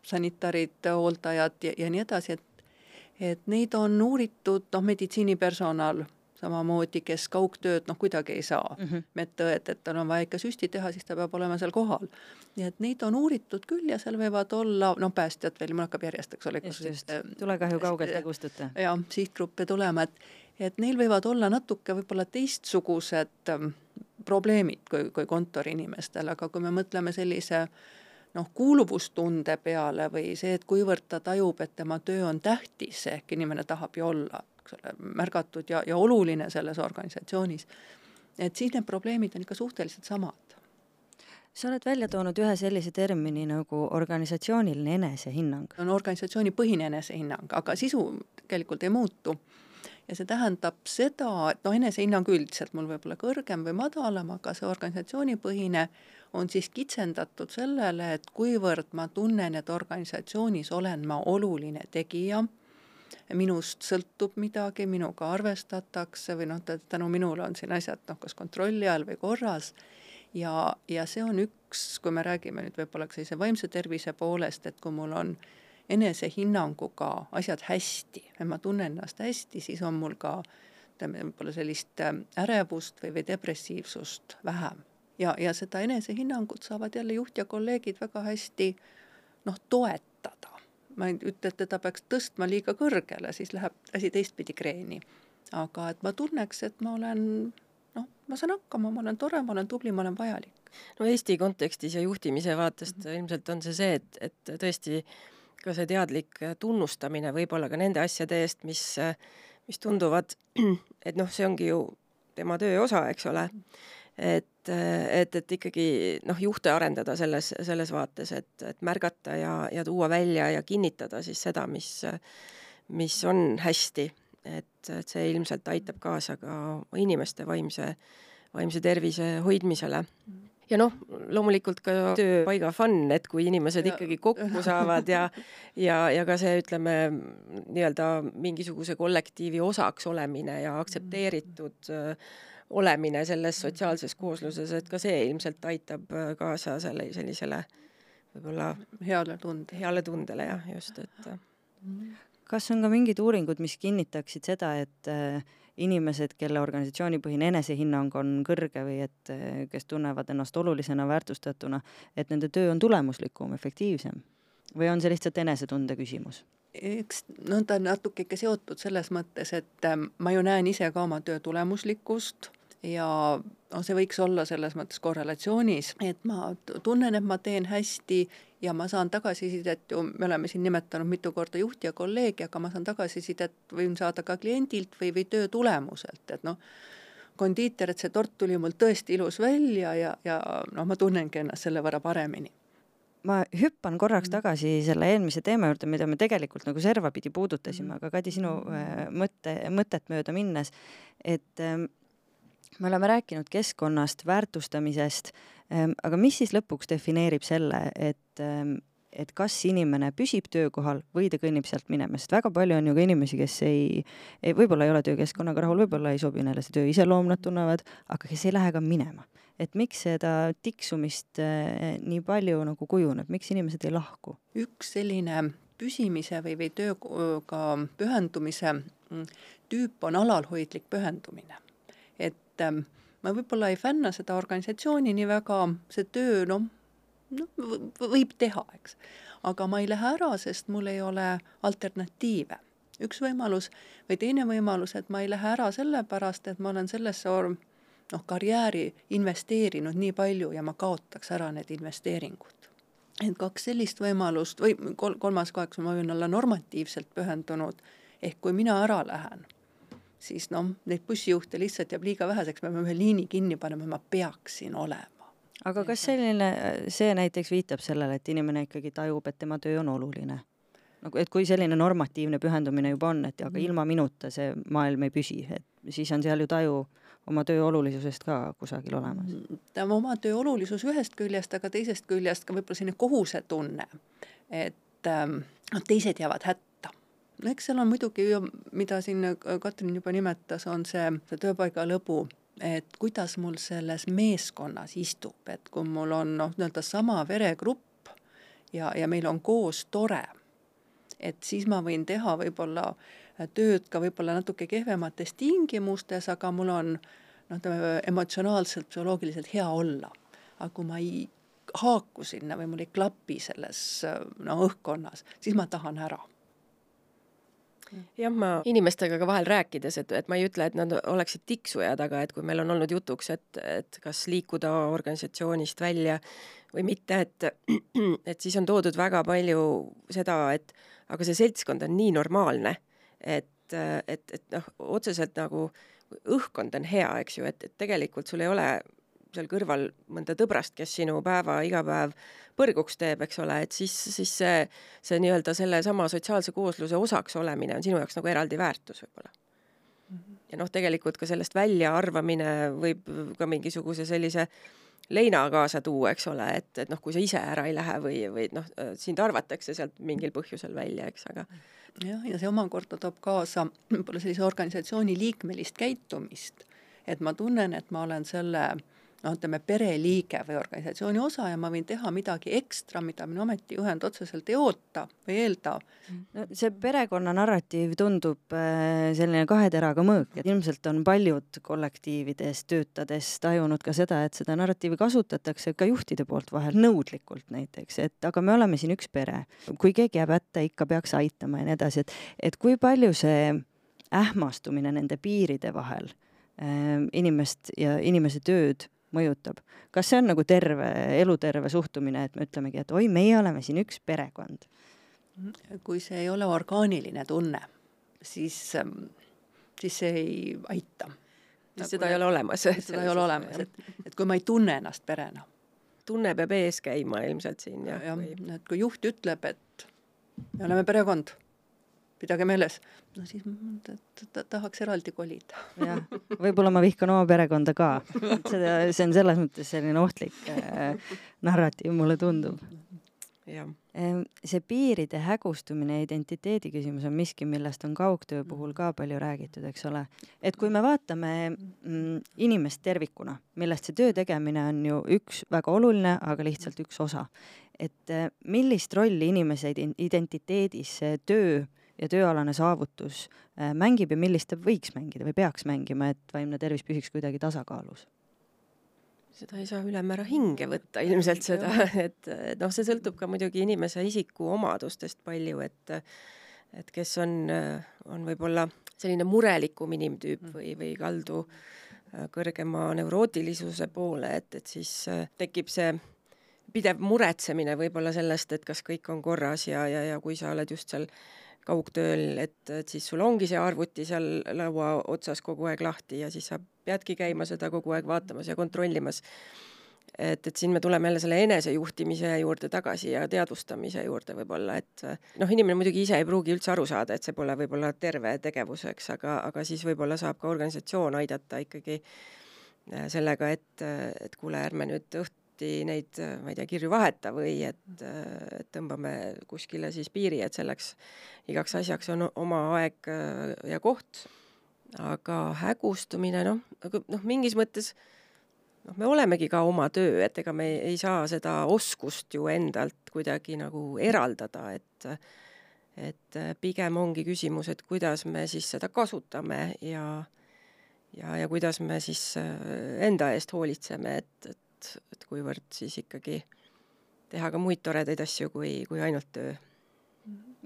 sanitarid, hooldajad ja, ja nii edasi, et et neid on uuritud, noh, meditsiinipersonal samamoodi, kes kaugtööd noh, kuidagi ei saa mm -hmm., medõed, et tal on vaja ikka süsti teha, siis ta peab olema seal kohal. nii et neid on uuritud küll ja seal võivad olla, no päästjad veel, mul hakkab järjest, eks ole. just, just, tulekahju kaugelt ei kustuta. jah, sihtgruppe tulema, et, et neil võivad olla natuke võib-olla teistsugused ähm, probleemid kui, kui kontoriinimestel, aga kui me mõtleme sellise noh, kuuluvustunde peale või see, et kuivõrd ta tajub, et tema töö on tähtis, ehk inimene tahab ju olla eks ole, märgatud ja, ja oluline selles organisatsioonis. et siis need probleemid on ikka suhteliselt samad. sa oled välja toonud ühe sellise termini nagu organisatsiooniline enesehinnang. on organisatsioonipõhine enesehinnang, aga sisu tegelikult ei muutu ja see tähendab seda, et noh, enesehinnang üldiselt mul võib olla kõrgem või madalam, aga see organisatsioonipõhine on siis kitsendatud sellele, et kuivõrd ma tunnen, et organisatsioonis olen ma oluline tegija minust sõltub midagi, minuga arvestatakse või noh, tänu minule on siin asjad noh, kas kontrolli all või korras ja, ja see on üks, kui me räägime nüüd võib-olla sellise vaimse tervise poolest, et kui mul on enesehinnanguga asjad hästi, ma tunnen ennast hästi, siis on mul ka ütleme, võib-olla sellist äh, ärevust või, või depressiivsust vähem. ja, ja seda enesehinnangut saavad jälle juht ja kolleegid väga hästi noh, toetada ma ei ütle, et teda peaks tõstma liiga kõrgele, siis läheb asi teistpidi kreeni. aga et ma tunneks, et ma olen noh, ma saan hakkama, ma olen tore, ma olen tubli, ma olen vajalik. no Eesti kontekstis ja juhtimise vaatest mm -hmm. ilmselt on see see, et, et tõesti ka see teadlik tunnustamine võib-olla ka nende asjade eest, mis, mis tunduvad, et noh, see ongi ju tema töö osa, eks ole, et, et, et ikkagi noh, juhte arendada selles, selles vaates, et, et märgata ja, ja tuua välja ja kinnitada siis seda, mis, mis on hästi. et, et see ilmselt aitab kaasa ka inimeste vaimse, vaimse tervise hoidmisele ja noh, loomulikult ka tööpaiga fun, et kui inimesed ja. ikkagi kokku saavad ja ja, ja ka see, ütleme, nii-öelda mingisuguse kollektiivi osaks olemine ja aktsepteeritud äh, olemine selles sotsiaalses koosluses, et ka see ilmselt aitab äh, kaasa selle, sellisele võib-olla heale tundele. heale tundele jah, just, et äh. kas on ka mingid uuringud, mis kinnitaksid seda, et äh, inimesed, kelle organisatsioonipõhine enesehinnang on kõrge või et kes tunnevad ennast olulisena, väärtustatuna, et nende töö on tulemuslikum, efektiivsem? või on see lihtsalt enesetunde küsimus? eks no ta on natuke ikka seotud selles mõttes, et ähm, ma ju näen ise ka oma töö tulemuslikkust ja noh, see võiks olla selles mõttes korrelatsioonis, et ma tunnen, et ma teen hästi ja ma saan tagasisidet ju, me oleme siin nimetanud mitu korda juhti ja kolleegi, aga ma saan tagasisidet, võin saada ka kliendilt või, või töö tulemuselt, et noh, kondiiter, et see tort tuli mul tõesti ilus välja ja, ja noh, ma tunnengi ennast selle võrra paremini. Ma hüppan korraks tagasi selle eelmise teema juurde, mida me tegelikult nagu servapidi puudutasime, aga Kadi, sinu äh, mõtte, mõtet mööda minnes, et ähm, me oleme rääkinud keskkonnast, väärtustamisest ähm,, aga mis siis lõpuks defineerib selle, et ähm, et kas inimene püsib töökohal või ta kõnnib sealt minema, sest väga palju on ju ka inimesi, kes ei, ei, võib-olla ei ole töökeskkonnaga rahul, võib-olla ei sobi neile see töö iseloom, nad tunnevad, aga kes ei lähe ka minema. et miks seda tiksumist äh, nii palju nagu kujuneb, miks inimesed ei lahku? üks selline püsimise või, või tööga pühendumise mm, tüüp on alalhoidlik pühendumine et ähm, ma võib-olla ei fänna seda organisatsiooni nii väga, see töö, noh, noh, võib teha, eks. aga ma ei lähe ära, sest mul ei ole alternatiive. üks võimalus või teine võimalus, et ma ei lähe ära sellepärast, et ma olen sellesse noh, karjääri investeerinud nii palju ja ma kaotaks ära need investeeringud. et kaks sellist võimalust või kol-, kolmas kaheksa, ma võin olla normatiivselt pühendunud, ehk kui mina ära lähen siis noh, neid bussijuhte lihtsalt jääb liiga väheseks, me peame ühe liini kinni panema, ma peaksin olema. aga kas selline, see näiteks viitab sellele, et inimene ikkagi tajub, et tema töö on oluline? nagu, et kui selline normatiivne pühendumine juba on, et aga mm. ilma minuta see maailm ei püsi, et siis on seal ju taju oma töö olulisusest ka kusagil olemas. ta on oma töö olulisus ühest küljest, aga teisest küljest ka võib-olla selline kohusetunne, et ähm, teised jäävad hätta no eks seal on muidugi mida siin Katrin juba nimetas, on see, see tööpaiga lõbu, et kuidas mul selles meeskonnas istub, et kui mul on noh, nii-öelda sama veregrupp ja, ja meil on koos tore, et siis ma võin teha võib-olla tööd ka võib-olla natuke kehvemates tingimustes, aga mul on noh, ütleme emotsionaalselt, psühholoogiliselt hea olla. aga kui ma ei haaku sinna või mul ei klapi selles no õhkkonnas, siis ma tahan ära jah, ma inimestega ka vahel rääkides, et, et ma ei ütle, et nad oleksid tiksujad, aga et kui meil on olnud jutuks, et, et kas liikuda organisatsioonist välja või mitte, et, et siis on toodud väga palju seda, et aga see seltskond on nii normaalne, et, et, et noh, otseselt nagu õhkkond on hea, eks ju, et, et tegelikult sul ei ole seal kõrval mõnda tõbrast, kes sinu päeva iga päev põrguks teeb, eks ole, et siis, siis see, see nii-öelda sellesama sotsiaalse koosluse osaks olemine on sinu jaoks nagu eraldi väärtus võib-olla mm. -hmm. ja noh, tegelikult ka sellest väljaarvamine võib ka mingisuguse sellise leina kaasa tuua, eks ole, et, et noh, kui sa ise ära ei lähe või, või noh, sind arvatakse sealt mingil põhjusel välja, eks, aga jah, ja see omakorda toob kaasa võib-olla sellise organisatsiooni liikmelist käitumist, et ma tunnen, et ma olen selle äh, noh, ütleme pereliige või organisatsiooni osa ja ma võin teha midagi ekstra, mida minu ametijuhend otseselt ei oota või eelda. no see perekonna narratiiv tundub äh, selline kahe teraga mõõk, et ilmselt on paljud kollektiivides töötades tajunud ka seda, et seda narratiivi kasutatakse ka juhtide poolt vahel nõudlikult näiteks, et aga me oleme siin üks pere, kui keegi jääb hätta, ikka peaks aitama ja nii edasi, et et kui palju see ähmastumine nende piiride vahel äh, inimest ja inimese tööd mõjutab. kas see on nagu terve, eluterve suhtumine, et me ütlemegi, et oi, meie oleme siin üks perekond? kui see ei ole orgaaniline tunne, siis, siis see ei aita siis seda ei ole olemas. seda ei ole olemas, et, et kui ma ei tunne ennast perena. tunne peab ees käima ilmselt siin jah ja,, või... et kui juht ütleb, et me oleme perekond, pidage meeles, no siis ta tahaks eraldi kolida. jah, võib-olla ma vihkan oma perekonda ka, seda, see on selles mõttes selline ohtlik äh, narratiiv, mulle tundub. See piiride hägustumine ja identiteedi küsimus on miski, millest on kaugtöö puhul ka palju räägitud, eks ole. et kui me vaatame mm, inimest tervikuna, millest see töö tegemine on ju üks väga oluline, aga lihtsalt üks osa, et eh, millist rolli inimese identiteedis see töö ja tööalane saavutus eh, mängib ja millist ta võiks mängida või peaks mängima, et vaimne tervis püsiks kuidagi tasakaalus seda ei saa ülemäära hinge võtta ilmselt seda, et, noh, see sõltub ka muidugi inimese isikuomadustest palju, et et kes on, on võib-olla selline murelikum inimtüüp mm. või, või kaldu äh, kõrgema neurootilisuse poole, et, et siis äh, tekib see pidev muretsemine võib-olla sellest, et kas kõik on korras ja, ja, ja kui sa oled just seal kaugtööl, et, et siis sul ongi see arvuti seal laua otsas kogu aeg lahti ja siis sa peadki käima seda kogu aeg vaatamas ja kontrollimas. et, et siin me tuleme jälle selle enesejuhtimise juurde tagasi ja teadvustamise juurde võib-olla, et noh, inimene muidugi ise ei pruugi üldse aru saada, et see pole võib-olla terve tegevus, eks, aga, aga siis võib-olla saab ka organisatsioon aidata ikkagi äh, sellega, et, et kuule, ärme nüüd õht-, alati neid, ma ei tea, kirju vaheta või et, et tõmbame kuskile siis piiri, et selleks igaks asjaks on oma aeg äh, ja koht. aga hägustumine, noh, aga noh, mingis mõttes noh, me olemegi ka oma töö, et ega me ei, saa seda oskust ju endalt kuidagi nagu eraldada, et et pigem ongi küsimus, et kuidas me siis seda kasutame ja ja, ja kuidas me siis äh, enda eest hoolitseme, et, et et, et kuivõrd siis ikkagi teha ka muid toredaid asju kui, kui ainult töö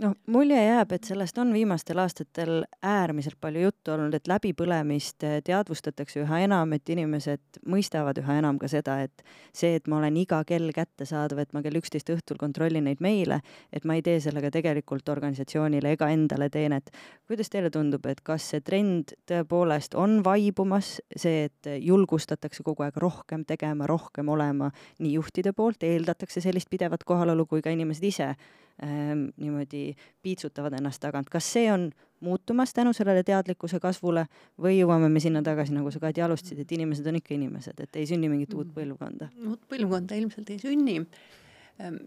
noh, mulje jääb, et sellest on viimastel aastatel äärmiselt palju juttu olnud, et läbipõlemist eh, teadvustatakse üha enam, et inimesed mõistavad üha enam ka seda, et see, et ma olen iga kell kättesaadav, et ma kell üksteist õhtul kontrollin neid meile, et ma ei tee sellega tegelikult organisatsioonile ega endale teenet. kuidas teile tundub, et kas see trend tõepoolest on vaibumas, see, et julgustatakse kogu aeg rohkem tegema, rohkem olema nii juhtide poolt, eeldatakse sellist pidevat kohalolu kui ka inimesed ise niimoodi piitsutavad ennast tagant, kas see on muutumas tänu sellele teadlikkuse kasvule või jõuame me sinna tagasi, nagu sa Kati alustasid, et inimesed on ikka inimesed, et ei sünni mingit uut põlvkonda? uut põlvkonda ilmselt ei sünni.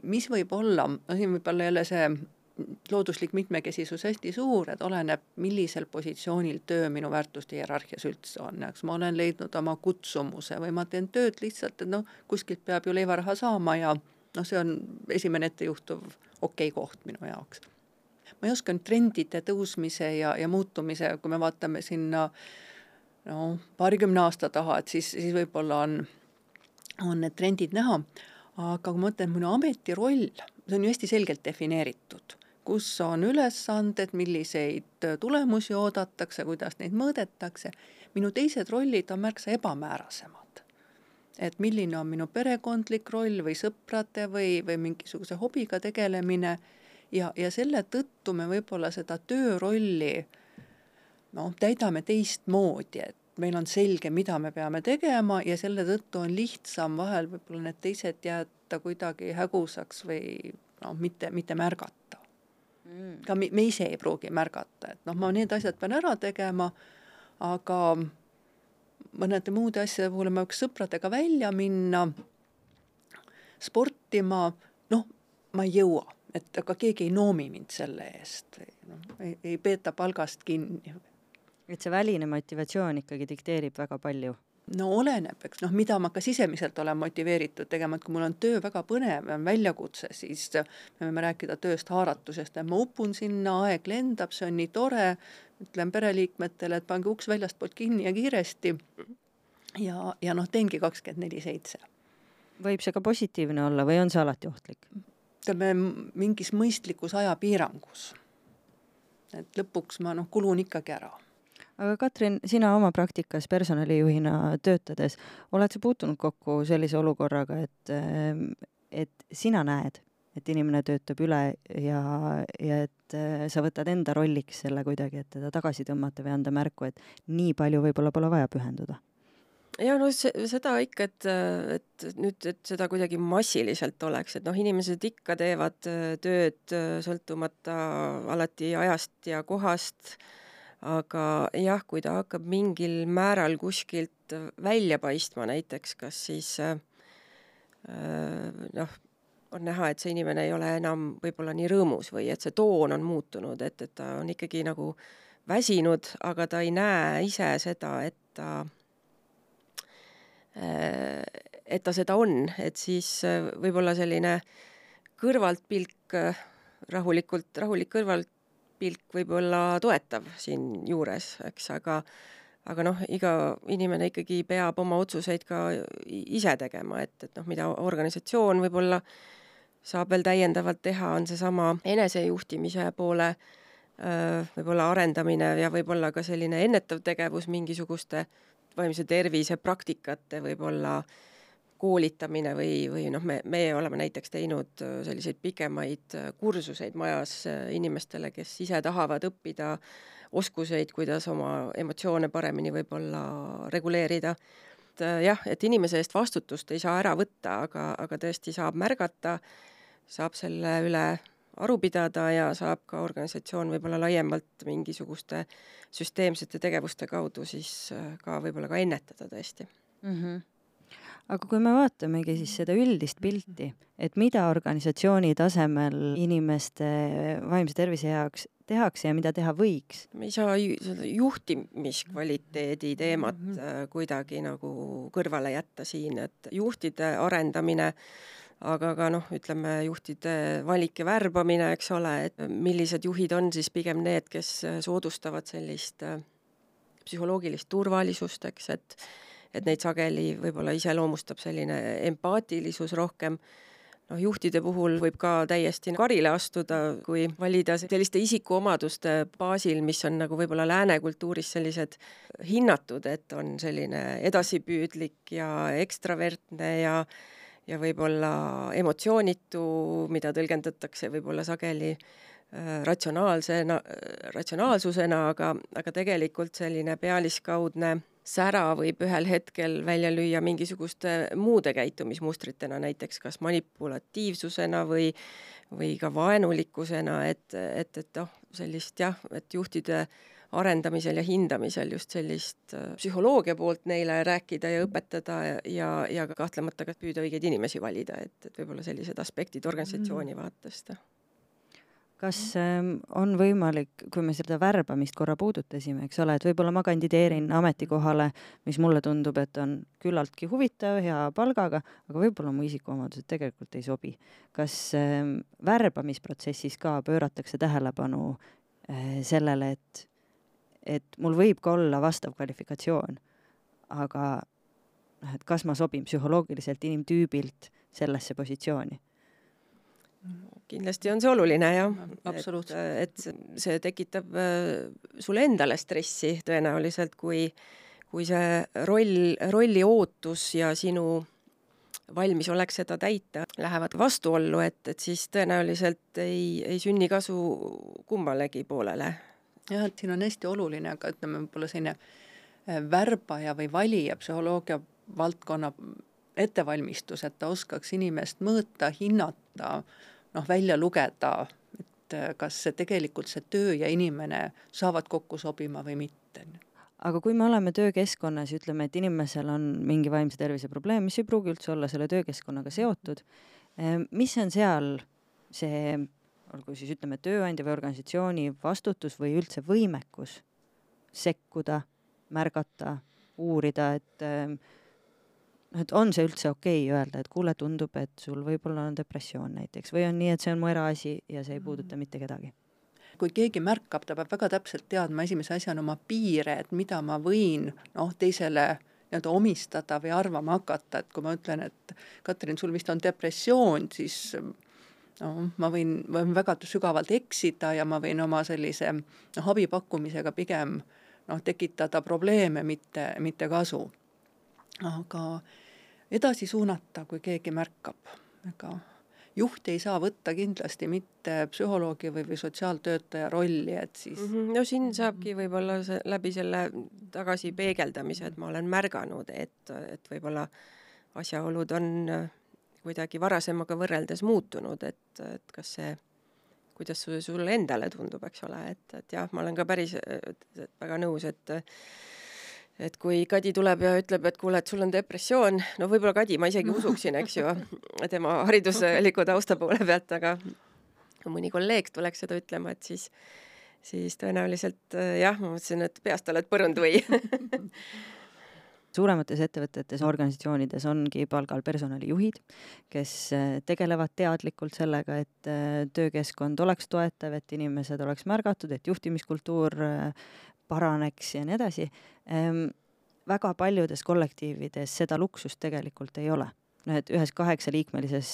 mis võib olla, no siin võib olla jälle see looduslik mitmekesisus hästi suur, et oleneb, millisel positsioonil töö minu väärtuste hierarhias üldse on, eks ma olen leidnud oma kutsumuse või ma teen tööd lihtsalt, et noh, kuskilt peab ju leivaraha saama ja noh, see on esimene ettejuhtuv okei okay koht minu jaoks. ma ei oska nüüd trendide tõusmise ja, ja muutumise, kui me vaatame sinna no paarikümne aasta taha, et siis, siis võib-olla on, on need trendid näha, aga kui ma mõtlen, minu ametiroll, see on ju hästi selgelt defineeritud, kus on ülesanded, milliseid tulemusi oodatakse, kuidas neid mõõdetakse, minu teised rollid on märksa ebamäärasemad et milline on minu perekondlik roll või sõprade või, või mingisuguse hobiga tegelemine. Ja, ja selle tõttu me võib-olla seda töörolli noh, täidame teistmoodi, et meil on selge, mida me peame tegema ja selle tõttu on lihtsam vahel võib-olla need teised jätta kuidagi hägusaks või noh, mitte, mitte märgata. Mm.. ka me, me ise ei pruugi märgata, et noh, ma need asjad pean ära tegema, aga mõnede muude asjade puhul ma võiks sõpradega välja minna, sportima, noh, ma ei jõua, et aga keegi ei noomi mind selle eest, noh, ei, ei peeta palgast kinni. et see väline motivatsioon ikkagi dikteerib väga palju. No oleneb, eks. Noh, mida ma ka sisemiselt olen motiveeritud tegema, et kui mul on töö väga põnev ja on väljakutse, siis me võime rääkida tööst haaratusest, et ma upun sinna, aeg lendab, see on nii tore, ütlen pereliikmetele, et pange uks väljastpoolt kinni ja kiiresti. ja, ja noh, teengi kakskümmend neli seitse. võib see ka positiivne olla või on see alati ohtlik? ütleme mingis mõistlikus ajapiirangus. et lõpuks ma noh, kulun ikkagi ära aga Katrin, sina oma praktikas personalijuhina töötades, oled sa puutunud kokku sellise olukorraga, et, et sina näed, et inimene töötab üle ja, ja et äh, sa võtad enda rolliks selle kuidagi, et teda tagasi tõmmata või anda märku, et nii palju võib-olla pole vaja pühenduda? ja no see, seda ikka, et, et nüüd, et seda kuidagi massiliselt oleks, et noh, inimesed ikka teevad tööd sõltumata alati ajast ja kohast, aga jah, kui ta hakkab mingil määral kuskilt välja paistma, näiteks kas siis noh, on näha, et see inimene ei ole enam võib-olla nii rõõmus või et see toon on muutunud, et, et ta on ikkagi nagu väsinud, aga ta ei näe ise seda, et ta Äh, et ta seda on, et siis äh, võib-olla selline kõrvaltpilk, äh, rahulikult, rahulik kõrvaltpilk võib-olla toetav siinjuures, eks, aga aga noh, iga inimene ikkagi peab oma otsuseid ka ise tegema, et, et noh, mida organisatsioon võib-olla saab veel täiendavalt teha, on seesama enesejuhtimise poole võib-olla arendamine ja võib-olla ka selline ennetav tegevus mingisuguste vaimse tervise praktikate võib-olla koolitamine või, või noh, me, meie oleme näiteks teinud äh, selliseid pikemaid äh, kursuseid majas äh, inimestele, kes ise tahavad õppida oskuseid, kuidas oma emotsioone paremini võib-olla reguleerida. et jah, et inimese eest vastutust ei saa ära võtta, aga, aga tõesti saab märgata, saab selle üle aru pidada ja saab ka organisatsioon võib-olla laiemalt mingisuguste süsteemsete tegevuste kaudu siis äh, ka võib-olla ka ennetada tõesti mm. -hmm aga kui me vaatamegi siis seda üldist pilti, et mida organisatsiooni tasemel inimeste vaimse tervise heaks tehakse ja mida teha võiks? me ei saa seda juhtimiskvaliteedi teemat mm -hmm. kuidagi nagu kõrvale jätta siin, et juhtide arendamine äh, aga ka noh, ütleme juhtide valik ja värbamine, eks ole, et millised juhid on siis pigem need, kes soodustavad sellist äh, psühholoogilist turvalisust, eks, et et neid sageli võib-olla iseloomustab selline empaatilisus rohkem, noh, juhtide puhul võib ka täiesti karile astuda, kui valida selliste isikuomaduste baasil, mis on nagu võib-olla lääne kultuuris sellised hinnatud, et on selline edasipüüdlik ja ekstravertne ja ja võib-olla emotsioonitu, mida tõlgendatakse võib-olla sageli äh, ratsionaalsena, ratsionaalsusena, aga, aga tegelikult selline pealiskaudne sära võib ühel hetkel välja lüüa mingisuguste muude käitumismustritena, näiteks kas manipulatiivsusena või või ka vaenulikkusena, et, et, et noh, sellist jah, et juhtide äh, arendamisel ja hindamisel just sellist äh, psühholoogia poolt neile rääkida ja õpetada ja, ja, ja kahtlemata ka püüda õigeid inimesi valida, et, et võib-olla sellised aspektid organisatsiooni mm. vaatest. kas ähm, on võimalik, kui me seda värbamist korra puudutasime, eks ole, et võib-olla ma kandideerin ametikohale, mis mulle tundub, et on küllaltki huvitav, hea palgaga, aga võib-olla mu isikuomadused tegelikult ei sobi. kas ähm, värbamisprotsessis ka pööratakse tähelepanu äh, sellele, et et mul võib ka olla vastav kvalifikatsioon, aga noh, et kas ma sobin psühholoogiliselt inimtüübilt sellesse positsiooni? Kindlasti on see oluline jah, et, et see tekitab äh, sulle endale stressi tõenäoliselt, kui, kui see roll, rolli ootus ja sinu valmisolek seda täita lähevad vastuollu, et, et siis tõenäoliselt ei, ei sünni kasu kummalegi poolele jah, et siin on hästi oluline ka ütleme, võib-olla selline äh, värbaja või valija psühholoogia valdkonna ettevalmistus, et ta oskaks inimest mõõta, hinnata, noh, välja lugeda, et äh, kas see tegelikult, see töö ja inimene saavad kokku sobima või mitte. aga kui me oleme töökeskkonnas ja ütleme, et inimesel on mingi vaimse tervise probleem, mis ei pruugi üldse olla selle töökeskkonnaga seotud, äh, mis on seal see olgu siis ütleme, tööandja või organisatsiooni vastutus või üldse võimekus sekkuda, märgata, uurida, et noh, et on see üldse okei okay öelda, et kuule, tundub, et sul võib-olla on depressioon näiteks või on nii, et see on mu eraasi ja see ei puuduta mitte kedagi. Kui keegi märkab, ta peab väga täpselt teadma esimese asjana oma piire, et mida ma võin noh, teisele nii-öelda omistada või arvama hakata, et kui ma ütlen, et Katrin, sul vist on depressioon, siis no ma võin, võin väga sügavalt eksida ja ma võin oma sellise noh, abi pakkumisega pigem noh, tekitada probleeme, mitte, mitte kasu. aga edasi suunata, kui keegi märkab, ega juht ei saa võtta kindlasti mitte psühholoogi või, või sotsiaaltöötaja rolli, et siis mm -hmm. no siin saabki võib-olla see läbi selle tagasi peegeldamise, et ma olen märganud, et, et võib-olla asjaolud on kuidagi varasemaga võrreldes muutunud, et, et kas see kuidas see sulle endale tundub, eks ole, et, et jah, ma olen ka päris et, et väga nõus, et et kui Kadi tuleb ja ütleb, et kuule, et sul on depressioon, no võib-olla Kadi ma isegi usuksin, eks ju, tema haridusliku tausta poole pealt, aga kui mõni kolleeg tuleks seda ütlema, et siis, siis tõenäoliselt jah, ma mõtlesin, et peast oled põrunud või suuremates ettevõtetes, organisatsioonides ongi palgal personalijuhid, kes äh, tegelevad teadlikult sellega, et äh, töökeskkond oleks toetav, et inimesed oleks märgatud, et juhtimiskultuur äh, paraneks ja nii edasi. Ehm, väga paljudes kollektiivides seda luksust tegelikult ei ole. et ühes kaheksaliikmelises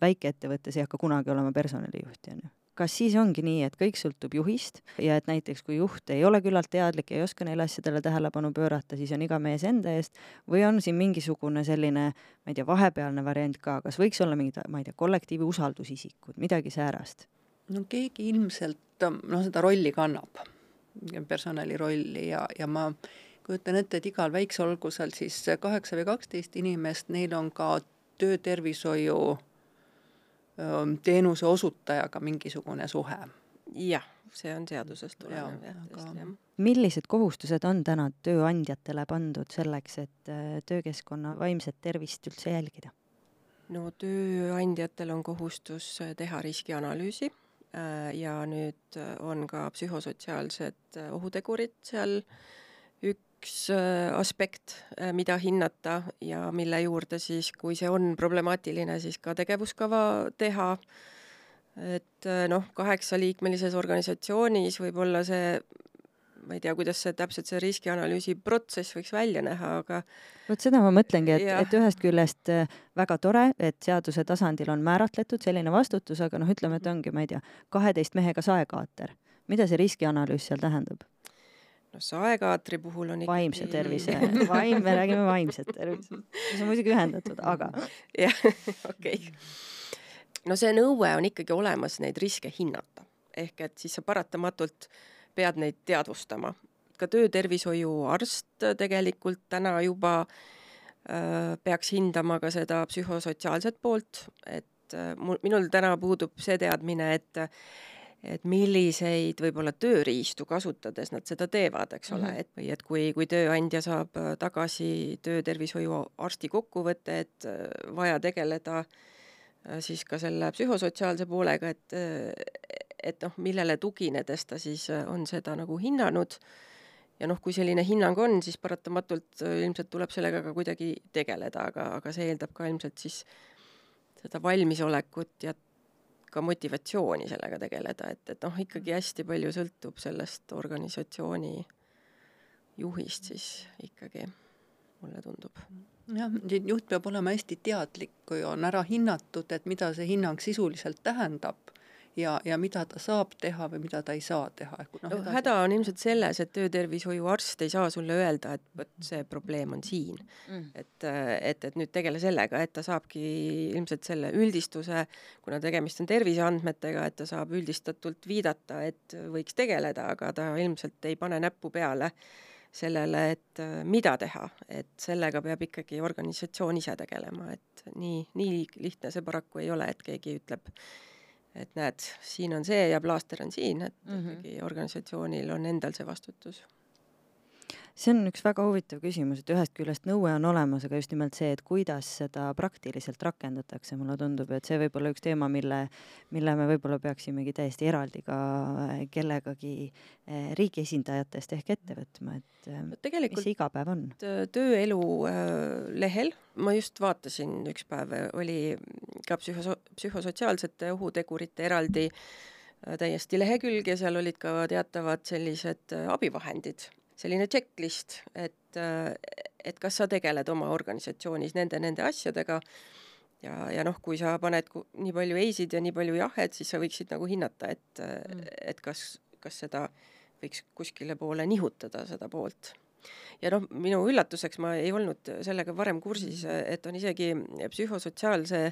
väikeettevõttes ei hakka kunagi olema personalijuhti, on ju kas siis ongi nii, et kõik sõltub juhist ja et näiteks kui juht ei ole küllalt teadlik, ei oska neile asjadele tähelepanu pöörata, siis on iga mees enda eest või on siin mingisugune selline, ma ei tea, vahepealne variant ka, kas võiks olla mingid, ma ei tea, kollektiivi usaldusisikud, midagi säärast? no keegi ilmselt noh, seda rolli kannab, personali rolli ja, ja ma kujutan ette, et igal väikseolgusel siis kaheksa või kaksteist inimest, neil on ka töötervishoiu teenuse osutajaga mingisugune suhe. jah, see on seadusest tulenev jah, tõesti jah. millised kohustused on täna tööandjatele pandud selleks, et töökeskkonna vaimset tervist üldse jälgida? no tööandjatel on kohustus teha riskianalüüsi ja nüüd on ka psühhosotsiaalsed ohutegurid seal üks üks äh, aspekt, äh, mida hinnata ja mille juurde siis, kui see on problemaatiline, siis ka tegevuskava teha. et äh, noh, kaheksaliikmelises organisatsioonis võib-olla see ma ei tea, kuidas see täpselt see riskianalüüsi protsess võiks välja näha, aga vot seda ma mõtlengi, et, et ühest küljest väga tore, et seaduse tasandil on määratletud selline vastutus, aga noh, ütleme, et ongi, ma ei tea, kaheteist mehega saekaater. mida see riskianalüüs seal tähendab? Noh, saekaatri puhul on ikkagi vaimse tervise, vaim, me räägime vaimset tervist, mis on muidugi ühendatud, aga jah, okei okay. no see nõue on ikkagi olemas neid riske hinnata, ehk et siis sa paratamatult pead neid teadvustama. ka töötervishoiuarst tegelikult täna juba äh, peaks hindama ka seda psühhosotsiaalset poolt, et äh, mul, minul täna puudub see teadmine, et et milliseid võib-olla tööriistu kasutades nad seda teevad, eks ole mm, -hmm. et või et kui, kui tööandja saab äh, tagasi töötervishoiuarsti kokkuvõtte, et äh, vaja tegeleda äh, siis ka selle psühhosotsiaalse poolega, et et noh, millele tuginedes ta siis on seda nagu hinnanud ja noh, kui selline hinnang on, siis paratamatult ilmselt tuleb sellega ka kuidagi tegeleda, aga, aga see eeldab ka ilmselt siis seda valmisolekut ja ka motivatsiooni sellega tegeleda, et, et noh, ikkagi hästi palju sõltub sellest organisatsiooni juhist siis ikkagi, mulle tundub. jah, juht peab olema hästi teadlik, kui on ära hinnatud, et mida see hinnang sisuliselt tähendab ja, ja mida ta saab teha või mida ta ei saa teha. No, no häda on ilmselt selles, et töötervishoiuarst ei saa sulle öelda, et vot see probleem on siin mm.. et, et, et nüüd tegele sellega, et ta saabki ilmselt selle üldistuse, kuna tegemist on terviseandmetega, et ta saab üldistatult viidata, et võiks tegeleda, aga ta ilmselt ei pane näppu peale sellele, et mida teha, et sellega peab ikkagi organisatsioon ise tegelema, et nii, nii lihtne see paraku ei ole, et keegi ütleb et näed, siin on see ja plaaster on siin, et mm -hmm. ikkagi organisatsioonil on endal see vastutus see on üks väga huvitav küsimus, et ühest küljest nõue on olemas, aga just nimelt see, et kuidas seda praktiliselt rakendatakse, mulle tundub, et see võib olla üks teema, mille, mille me võib-olla peaksimegi täiesti eraldi ka kellegagi eh, riigi esindajatest ehk ette võtma, et eh, Tegelikult mis see igapäev on? tööelu eh, lehel, ma just vaatasin üks päev, oli ka psühhoso-, psühhosotsiaalsete ohutegurite eraldi täiesti lehekülg ja seal olid ka teatavad sellised abivahendid selline checklist, et, et kas sa tegeled oma organisatsioonis nende, nende asjadega ja, ja noh, kui sa paned nii palju ei-sid ja nii palju jah-et, siis sa võiksid nagu hinnata, et mm., et kas, kas seda võiks kuskile poole nihutada, seda poolt. ja noh, minu üllatuseks ma ei olnud sellega varem kursis, et on isegi psühhosotsiaalse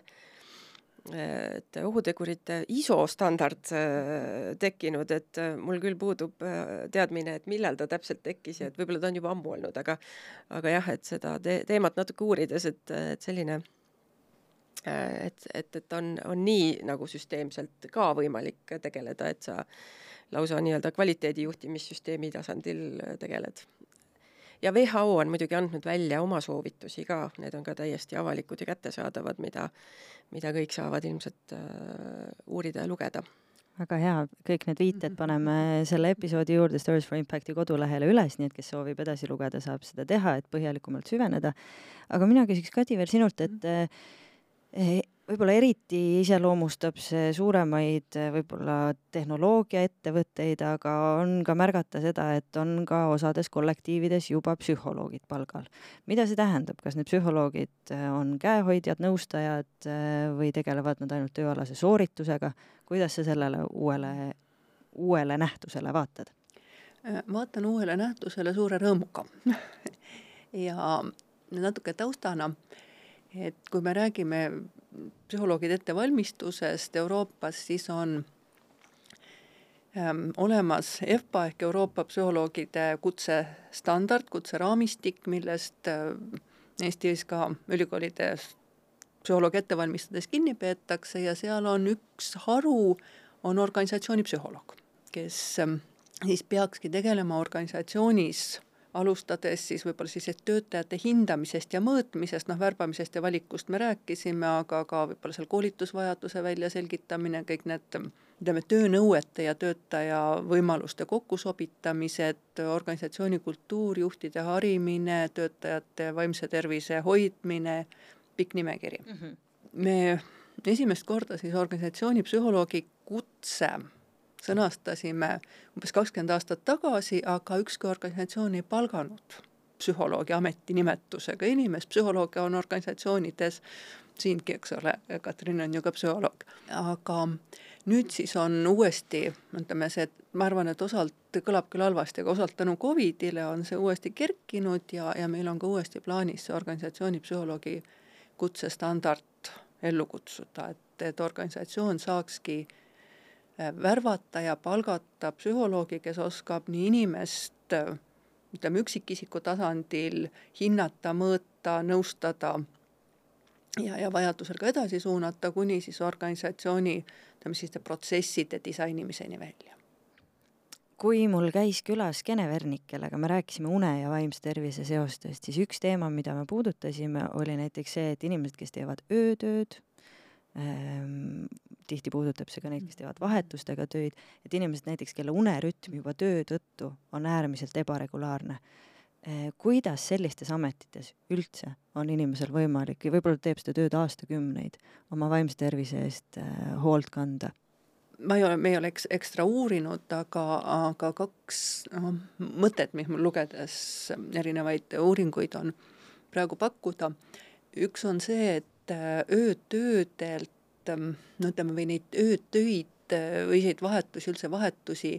et ohutegurite ISO standard tekkinud, et mul küll puudub teadmine, et millal ta täpselt tekkis ja et võib-olla ta on juba ammu olnud, aga aga jah, et seda te teemat natuke uurides, et, et selline et, et, et on, on nii nagu süsteemselt ka võimalik tegeleda, et sa lausa nii-öelda kvaliteedijuhtimissüsteemi tasandil tegeled ja WHO on muidugi andnud välja oma soovitusi ka, need on ka täiesti avalikud ja kättesaadavad, mida, mida kõik saavad ilmselt äh, uurida ja lugeda. Väga hea, kõik need viited paneme selle episoodi juurde Stories for Impacti kodulehele üles, nii et kes soovib edasi lugeda, saab seda teha, et põhjalikumalt süveneda. aga mina küsiks Kadi veel sinult, et eh, võib-olla eriti iseloomustab see suuremaid võib-olla tehnoloogiaettevõtteid, aga on ka märgata seda, et on ka osades kollektiivides juba psühholoogid palgal. mida see tähendab, kas need psühholoogid on käehoidjad, nõustajad või tegelevad nad ainult tööalase sooritusega, kuidas sa sellele uuele, uuele nähtusele vaatad? vaatan uuele nähtusele suure rõõmuga ja natuke taustana, et kui me räägime psühholoogide ettevalmistusest Euroopas, siis on ähm, olemas EFPA ehk Euroopa psühholoogide kutsestandard, kutseraamistik, millest äh, Eestis ka ülikoolides psühholoogi ette valmistades kinni peetakse ja seal on üks haru, on organisatsiooni psühholoog, kes äh, siis peakski tegelema organisatsioonis alustades siis võib-olla siis töötajate hindamisest ja mõõtmisest, noh, värbamisest ja valikust me rääkisime, aga ka võib-olla seal koolitusvajaduse väljaselgitamine, kõik need ütleme, töönõuete ja töötaja võimaluste kokkusobitamised, organisatsiooni kultuur, juhtide harimine, töötajate vaimse tervise hoidmine, pikk nimekiri mm. -hmm. me esimest korda siis organisatsiooni psühholoogi kutse sõnastasime umbes kakskümmend aastat tagasi, aga ükski organisatsioon ei palganud psühholoogi ametinimetusega inimest, psühholoogia on organisatsioonides siingi, eks ole, Katrin on ju ka psühholoog, aga nüüd siis on uuesti, ütleme see, ma arvan, et osalt kõlab küll halvasti, aga osalt tänu Covidile on see uuesti kerkinud ja, ja meil on ka uuesti plaanis see organisatsiooni psühholoogi kutsestandard ellu kutsuda, et, et organisatsioon saakski Äh, värvata ja palgata psühholoogi, kes oskab nii inimest äh, ütleme, üksikisiku tasandil hinnata, mõõta, nõustada ja, ja vajadusel ka edasi suunata, kuni siis organisatsiooni ütleme siis protsesside disainimiseni välja. kui mul käis külas Kene Vernik, kellega me rääkisime une ja vaimse tervise seostest, siis üks teema, mida me puudutasime, oli näiteks see, et inimesed, kes teevad öötööd, tihti puudutab see ka neid, kes teevad vahetustega töid, et inimesed näiteks, kelle unerütm juba töö tõttu on äärmiselt ebaregulaarne, ehm, kuidas sellistes ametites üldse on inimesel võimalik ja võib-olla teeb seda tööd aastakümneid oma vaimse tervise eest ehm, hoolt kanda? ma ei ole, me ei ole eks, ekstra uurinud, aga, aga kaks noh, mõtet, mis mul lugedes erinevaid uuringuid on praegu pakkuda. üks on see, et öötöödelt, ähm, no ütleme, või neid öötöid äh, või selliseid vahetusi, üldse vahetusi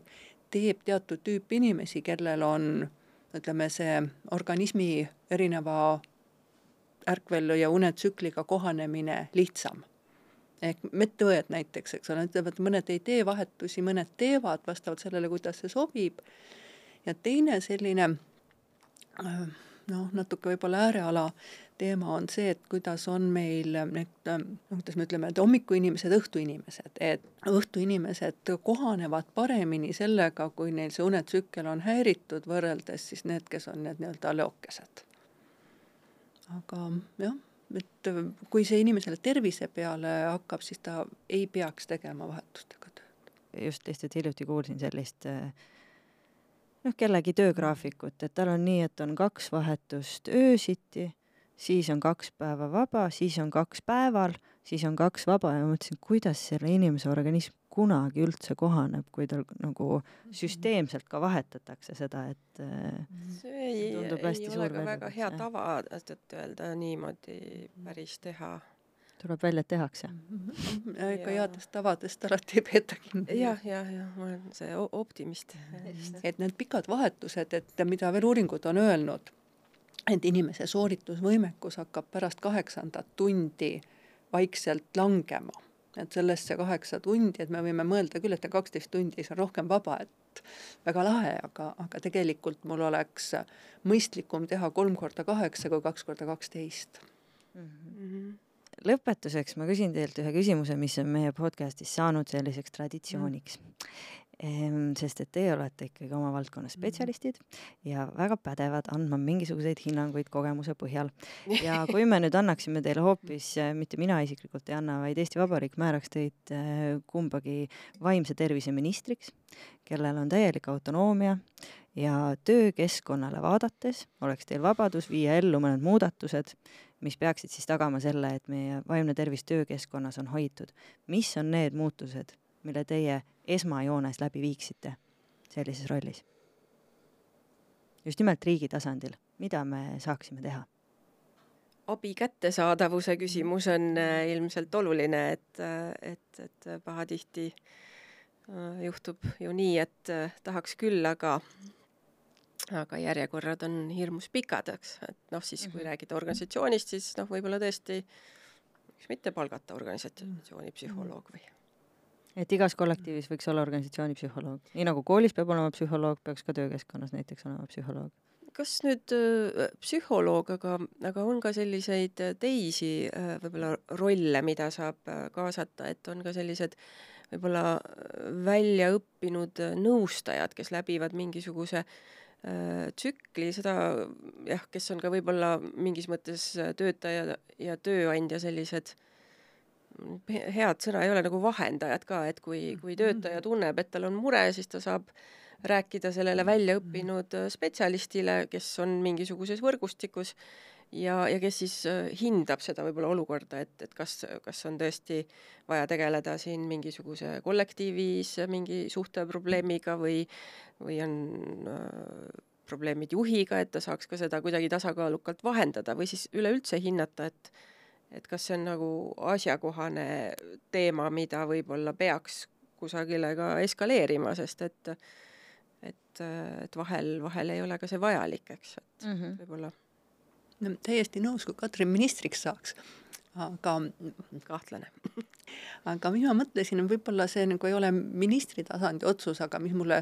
teeb teatud tüüp inimesi, kellel on ütleme, see organismi erineva ärkvel- ja unetsükliga kohanemine lihtsam. ehk medõed näiteks, eks ole, ütlevad, mõned ei tee vahetusi, mõned teevad vastavalt sellele, kuidas see sobib. ja teine selline äh, noh, natuke võib-olla ääreala teema on see, et kuidas on meil need, noh, kuidas me ütleme, et hommikuinimesed, õhtuinimesed, et õhtuinimesed kohanevad paremini sellega, kui neil see unetsükkel on häiritud, võrreldes siis need, kes on need nii-öelda leokesed. aga jah, et kui see inimesele tervise peale hakkab, siis ta ei peaks tegema vahetustega tööd. just lihtsalt hiljuti kuulsin sellist noh, kellegi töögraafikut, et tal on nii, et on kaks vahetust öösiti siis on kaks päeva vaba, siis on kaks päeval, siis on kaks vaba. Ja mõtlesin, kuidas selle inimese organism kunagi üldse kohaneb, kui tal nagu süsteemselt ka vahetatakse seda, et äh, see ei, ei ole ka väga hea tava tõtt-öelda niimoodi päris teha tuleb välja, et tehakse. ega headest tavadest alati ei peeta kinni. jah, jah, jah, ma olen see optimist. et need pikad vahetused, et mida veel uuringud on öelnud, et inimese sooritusvõimekus hakkab pärast kaheksandat tundi vaikselt langema et sellest see kaheksa tundi, et me võime mõelda küll, et kaksteist tundi, see on rohkem vaba, et väga lahe, aga, aga tegelikult mul oleks mõistlikum teha kolm korda kaheksa kui kaks korda kaksteist mm. -hmm. Lõpetuseks ma küsin teilt ühe küsimuse, mis on meie podcastis saanud selliseks traditsiooniks mm sest et teie olete ikkagi oma valdkonna mhm. spetsialistid ja väga pädevad andma mingisuguseid hinnanguid kogemuse põhjal. ja kui me nüüd annaksime teile hoopis, äh, mitte mina isiklikult ei anna, vaid Eesti Vabariik määraks teid äh, kumbagi vaimse tervise ministriks, kellel on täielik autonoomia ja töökeskkonnale vaadates oleks teil vabadus viia ellu mõned muudatused, mis peaksid siis tagama selle, et meie vaimne tervis töökeskkonnas on hoitud. mis on need muutused, mille teie esmajoones läbi viiksite sellises rollis? just nimelt riigi tasandil, mida me saaksime teha? abi kättesaadavuse küsimus on äh, ilmselt oluline, et, äh, et, et pahatihti äh, juhtub ju nii, et tahaks küll, aga aga järjekorrad on hirmus pikad, eks, et noh, siis kui mm -hmm. räägida organisatsioonist, siis noh, võib-olla tõesti miks mitte palgata organisatsiooni psühholoog või? Et igas kollektiivis võiks olla organisatsiooni psühholoog, nii nagu koolis peab olema psühholoog, peaks ka töökeskkonnas näiteks olema psühholoog. kas nüüd äh, psühholoog, aga, aga on ka selliseid äh, teisi äh, võib-olla rolle, mida saab äh, kaasata, et on ka sellised võib-olla äh, väljaõppinud nõustajad, kes läbivad mingisuguse äh, tsükli, seda jah, kes on ka võib-olla mingis mõttes töötaja ja tööandja sellised äh, head sõna ei ole nagu vahendajad ka, et kui, kui mhm. töötaja tunneb, et tal on mure, siis ta saab rääkida sellele väljaõppinud äh, spetsialistile, kes on mingisuguses võrgustikus ja, ja kes siis äh, hindab seda võib-olla olukorda, et, et kas, kas on tõesti vaja tegeleda siin mingisuguse kollektiivis mingi suhteprobleemiga või, või on äh, probleemid juhiga, et ta saaks ka seda kuidagi tasakaalukalt vahendada või siis üleüldse hinnata, et et kas see on nagu asjakohane teema, mida võib-olla peaks kusagile ka eskaleerima, sest et et, et vahel, vahel ei ole ka see vajalik, eks, et mm -hmm. võib-olla täiesti nõus, kui Katrin ministriks saaks, aga kahtlane. aga mina mõtlesin, võib-olla see nagu ei ole ministri tasandi otsus, aga mis mulle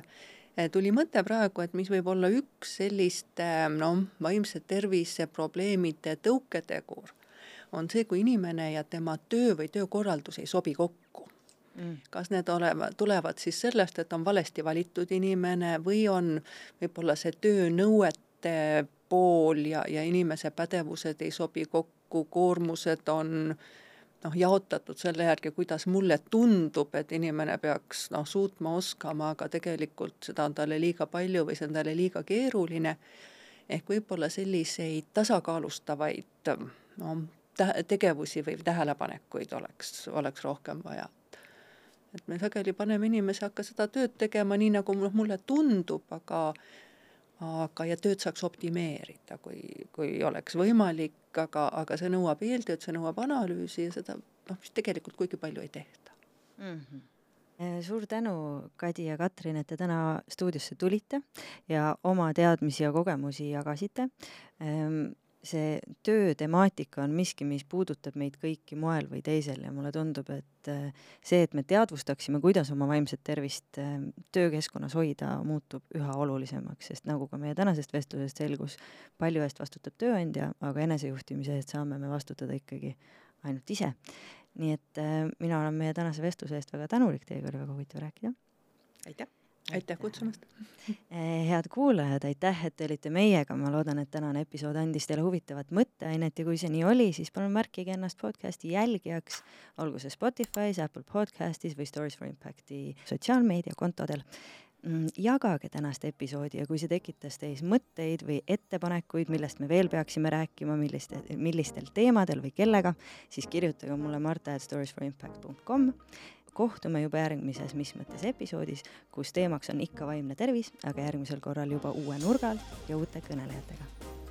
eh, tuli mõte praegu, et mis võib olla üks selliste noh, vaimse tervise probleemide tõuketegur on see, kui inimene ja tema töö või töökorraldus ei sobi kokku. Mm.. kas need oleva, tulevad siis sellest, et on valesti valitud inimene või on võib-olla see töönõuete pool ja, ja inimese pädevused ei sobi kokku, koormused on noh, jaotatud selle järgi, kuidas mulle tundub, et inimene peaks noh, suutma, oskama, aga tegelikult seda on talle liiga palju või see on talle liiga keeruline. ehk võib-olla selliseid tasakaalustavaid noh, tegevusi või tähelepanekuid oleks, oleks rohkem vaja. et me sageli paneme inimese hakka seda tööd tegema nii, nagu noh, mulle tundub, aga aga, ja tööd saaks optimeerida, kui, kui oleks võimalik, aga, aga see nõuab eeltööd, see nõuab analüüsi ja seda noh, mis tegelikult kuigi palju ei tehta mm. -hmm suur tänu, Kadi ja Katrin, et te täna stuudiosse tulite ja oma teadmisi ja kogemusi jagasite. Ehm, see töötemaatika on miski, mis puudutab meid kõiki moel või teisel ja mulle tundub, et äh, see, et me teadvustaksime, kuidas oma vaimset tervist äh, töökeskkonnas hoida, muutub üha olulisemaks, sest nagu ka meie tänasest vestlusest selgus, palju eest vastutab tööandja, aga enesejuhtimise eest saame me vastutada ikkagi ainult ise. nii et äh, mina olen meie tänase vestluse eest väga tänulik, teiega oli väga huvitav rääkida. aitäh! Aitäh kutsumast! Eh, head kuulajad, aitäh, et te olite meiega, ma loodan, et tänane episood andis teile huvitavat mõtteainet ja kui see nii oli, siis palun märkige ennast podcasti jälgijaks, olgu see Spotify's, Apple Podcastis või Stories for Impacti sotsiaalmeediakontodel. Mm, jagage tänast episoodi ja kui see tekitas teis mõtteid või ettepanekuid, millest me veel peaksime rääkima, milliste, millistel teemadel või kellega, siis kirjutage mulle marta at storiesforimpact.com kohtume juba järgmises Mis mõttes episoodis, kus teemaks on ikka vaimne tervis, aga järgmisel korral juba uue nurga alt ja uute kõnelejatega